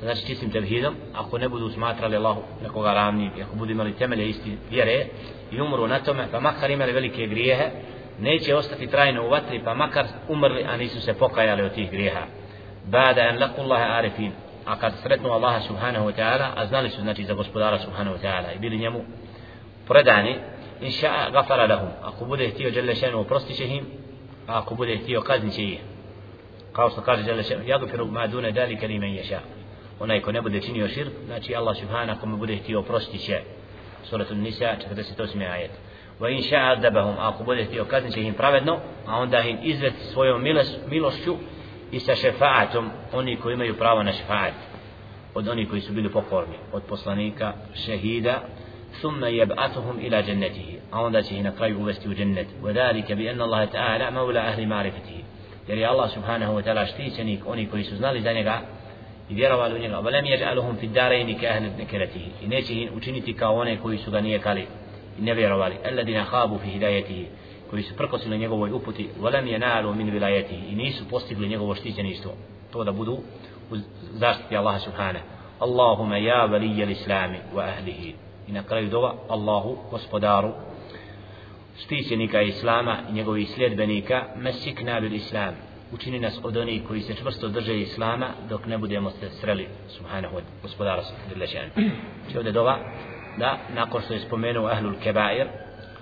znači čistim tevhidom ako ne budu smatrali Allahu nekoga ravnim ako budu imali temelje isti vjere i umru na tome pa makar imali velike grijehe neće ostati trajno u vatri pa makar umrli a nisu se pokajali od tih grijeha. Bada an laqullaha arifin. A kad sretnu Allaha subhanahu wa ta'ala a znali su znači za gospodara subhanahu wa ta'ala i bili njemu predani inša gafara lahum. Ako bude htio žele šenu oprostit će im a ako bude htio kaznit će ih. Kao što kaže žele šenu jagfiru ma dune dalike li men ješa onaj ko ne bude činio širk znači Allah subhanahu kome bude htio oprostit će suratul nisa 48. ajet wa in sha'a adabahum ako bude htio kaznit će im pravedno a onda im izvesti svojom milošću i sa šefaatom oni koji imaju pravo na šefaat od oni koji su bili pokorni od poslanika šehida ثم يبعثهم إلى جنته أو ذا شيء نقرأ uvesti u džennet وذلك بأن الله تعالى مولى أهل معرفته jer je Allah subhanahu wa ta'ala štićenik oni koji su znali za njega يروا لوني لو بلم يجعلهم في الدارين كأهل نكرته إنيشه أتنيت كاونا كوي سغنية كالي. النبي روالي. الذين خابوا في هدايته. كوي سبركس لنيغو ويؤبتي ولم ينالوا من ولايته. إنيسو بوستيب لنيغو وشتيجا نيستو. تودا بدو وزارت الله سبحانه. اللهم يا ولي الإسلام وأهله. إن قرأي دوا الله وسبدارو. شتيجا نيكا إسلاما. نيغو إسلاد بنيكا. مسكنا بالإسلام. Učini nas od onih koji se čvrsto drže Islama dok ne budemo se sreli subhanahu gospodara Subhanahu Či znači, ovdje dova da nakon što je spomenuo ahlul kebair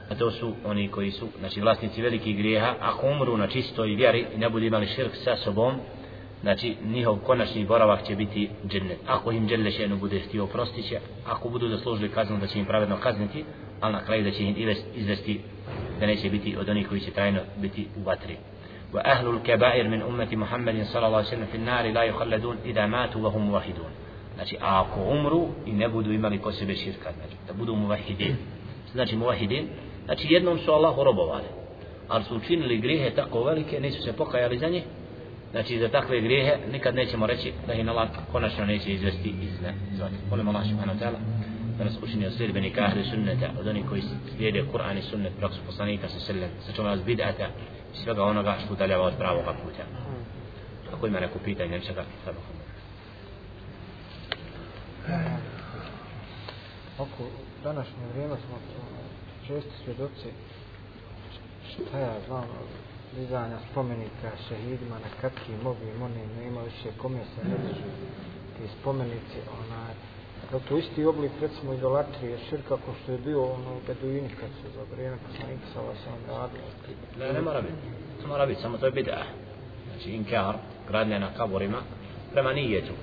a to su oni koji su znači vlasnici velikih grijeha ako umru na čistoj vjeri i ne budu imali širk sa sobom znači njihov konačni boravak će biti džennet. Ako im dželle bude htio oprostit će ako budu zaslužili kaznu da će im pravedno kazniti ali na kraju da će im izvesti da neće biti od onih koji će trajno biti u vatri. وأهل الكبائر من أمة محمد صلى الله عليه وسلم في النار لا يخلدون إذا ماتوا وهم موحدون znači ako umru i ne budu imali kod sebe širka znači da budu muvahidin znači muvahidin Znači jednom su Allahu robovali. Ali su učinili grijehe tako velike, nisu se pokajali za njih. Znači za takve grijehe nikad nećemo reći da ih Allah konačno neće izvesti iz ne. Znači, volim Allah subhanahu ta'ala da nas učini od sljedbenika ahli sunneta, od onih koji slijede Kur'an i sunnet, praksu poslanika sa sallam, sačuva nas bid'ata svega onoga što udaljava od pravog puta. Ako ima neko pitanje, nečega, sada Oko današnje vrijeme smo često svjedoci šta ja znam dizanja spomenika šehidima na kakvim ovim onim nema više kome se ne ti spomenici onaj da to isti oblik recimo idolatrije širka ko što je bio ono beduini kad su za vrijeme poslanika sa vas on radili. Ne, ne mora biti. Ne mora biti, samo to je bida znači inkar, gradnja na kaborima prema nijetu.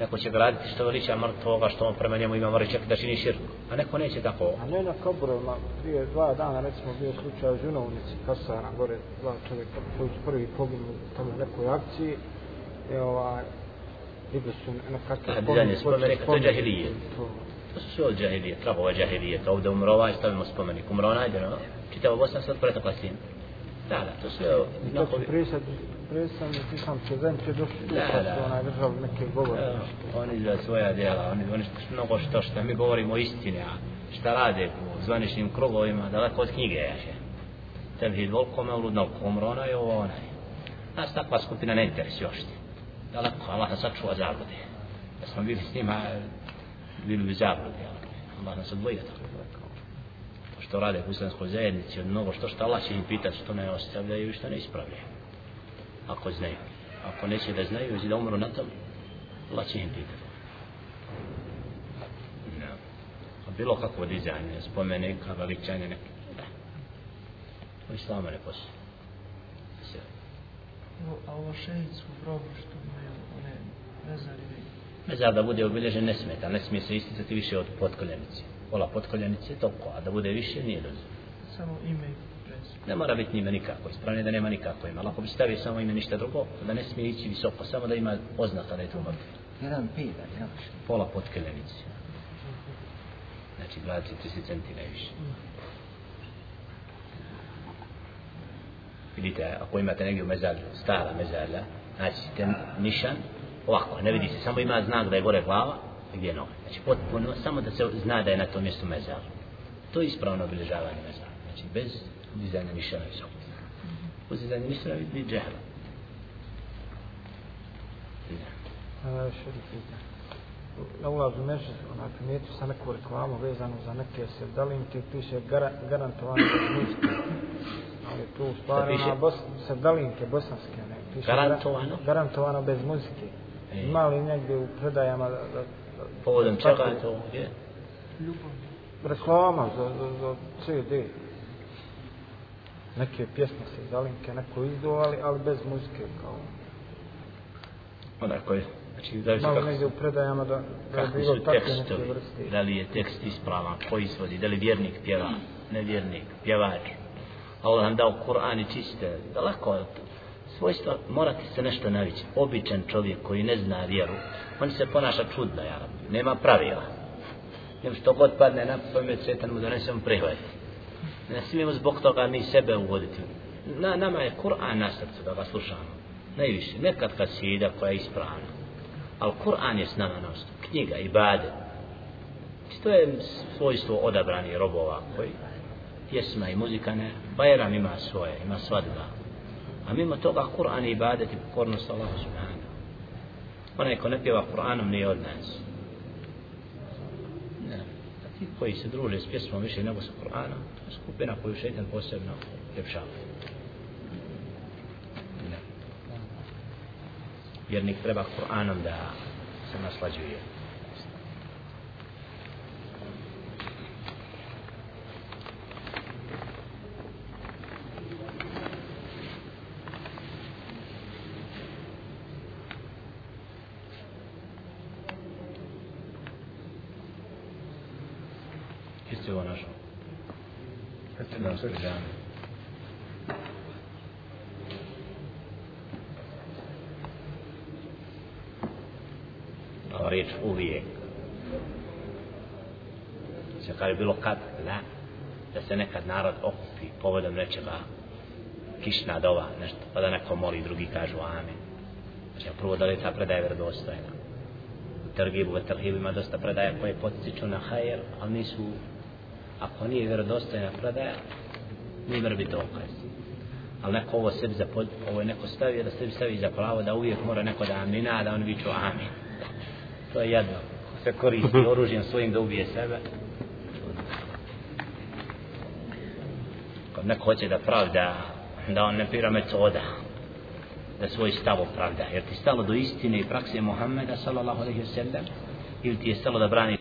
Neko će graditi što veliča mrtvoga što on prema njemu ima mora čak da čini širk. A neko neće tako. A ne na kaburovima prije dva dana recimo bio slučaj u Žunovnici Kasara gore dva čovjeka koji su prvi poginu tamo nekoj akciji i ovaj Spomenike. Spomenike, to je džahilije. To su sve od džahilije, trahova džahilije. To ovdje umrova i stavimo spomenik. Umro najde, no? Čitavo Bosna sad pretakla s tim. Da, da, to sve... To su prije sad predstavnik islamske zajednice došli tu pa su onaj držali neke govore. Oni za svoja djela, oni, oni što, mnogo što što mi govorimo o istine, a šta rade u zvaničnim krugovima, daleko od knjige jaše. Tevhid volko me uludno komrona je ovo onaj. Nas takva skupina ne interesi još ti. Daleko, Allah nas sačuva zablude. Da smo bili s njima, bili u zablude. Allah nas odvojio tako. To što rade u islamskoj zajednici, od mnogo što što Allah će im pitati, što ne ostavljaju i što ne ispravljaju ako znaju. Ako neće da znaju, ili da umru na tom, Allah će im pitati. No. Bilo kako dizajne, spomenika, veličanje, neke. Da. U islamu ne postoji. A ovo šejicu grobu što Mezar da bude obilježen ne smeta, ne smije se isticati više od potkoljenice. Pola potkoljenice je toliko, a da bude više nije dozvoljeno. Samo ime i prezime. Ne mora biti ime nikako, ispravljeno da nema nikako ime. Ali ako bi stavio samo ime ništa drugo, da ne smije ići visoko, samo da ima oznaka da je to mrtvo. Jedan pedar, jel? Pola potkoljenice. Znači 20-30 centi najviše. Vidite, ako imate negdje u mezarlju, stara mezarlja, znači ćete nišan, ovako, ne vidi se, samo ima znak da je gore glava, i gdje je noga. Znači potpuno, samo da se zna da je na tom mjestu mezar. To je ispravno obilježavanje mezara. Znači bez dizajna nišana visoko. Uz dizajna nišana vidi džehla. A, još jedno pitanje. Na ulazu među, onaj primijetio sam neku reklamu vezanu za neke sevdalinke, piše gara, garantovano bez muzike. Ali tu u stvari piše? ona bos, sevdalinke bosanske, ne, piše Garantovano? Gara, garantovano bez muzike. E. Ima li negdje u predajama da, da, da Povodom da- čega je to? Gdje? reklama za, za, za CD. Neke pjesme se zalinke, neko izduvali, ali bez muzike, kao Onaj koji, znači zavisi malo kako, negdje u predajama da, da je bilo takve neke vrste. da li je tekst ispravan, ko izvodi, da li vjernik pjeva, nevjernik, pjevač. Allah nam dao Kur'an i čiste, daleko od svojstva, morate se nešto navići. Običan čovjek koji ne zna vjeru, on se ponaša čudno, ja nema pravila. Nem što god padne na pamet, svetan mu donese, on prihvati. Ne smijemo zbog toga mi sebe uvoditi. Na, nama je Kur'an na srcu da ga slušamo. Najviše, nekad kad sida koja je ispravna. Ali Kur'an je s nama na osnovu. Knjiga, ibade. Znači, To je svojstvo odabrani robova koji pjesma i muzika ne. Bajram ima svoje, ima svadba. A mimo toga Kur'an i ibadet i pokornost Allahu subhanahu. Onaj ko ne pjeva Kur'anom nije od nas. Ne. A ti koji se druže s pjesmom više nego sa Kur'anom, to je skupina koju šeitan posebno ljepšava. Ne. Vjernik treba Kur'anom da se naslađuje. Jeste ovo našao? Eto, Da, na srcu. da. Ova riječ uvijek. Bilo kad, da, da se nekad narod okupi povodom nečega, kišna dova, nešto, pa da neko moli, drugi kažu amin. Znači, prvo da li ta predaja vjerodostojna. U tergibu, u terhibu ima dosta predaja koje potiču na hajer, ali nisu, ako nije vjerodostojna predaja, nije mora biti dokaz. Ali neko ovo sebi za ovo je neko stavio da sebi stavi za pravo da uvijek mora neko da amina, da on viču amin. To je jedno. Se koristi (laughs) oružjem svojim da ubije sebe. Kad neko hoće da pravda, da on ne pira metoda da svoj stav opravda. Jer ti stalo do istine i prakse Muhammeda sallallahu alaihi wa sallam ili ti je stalo da brani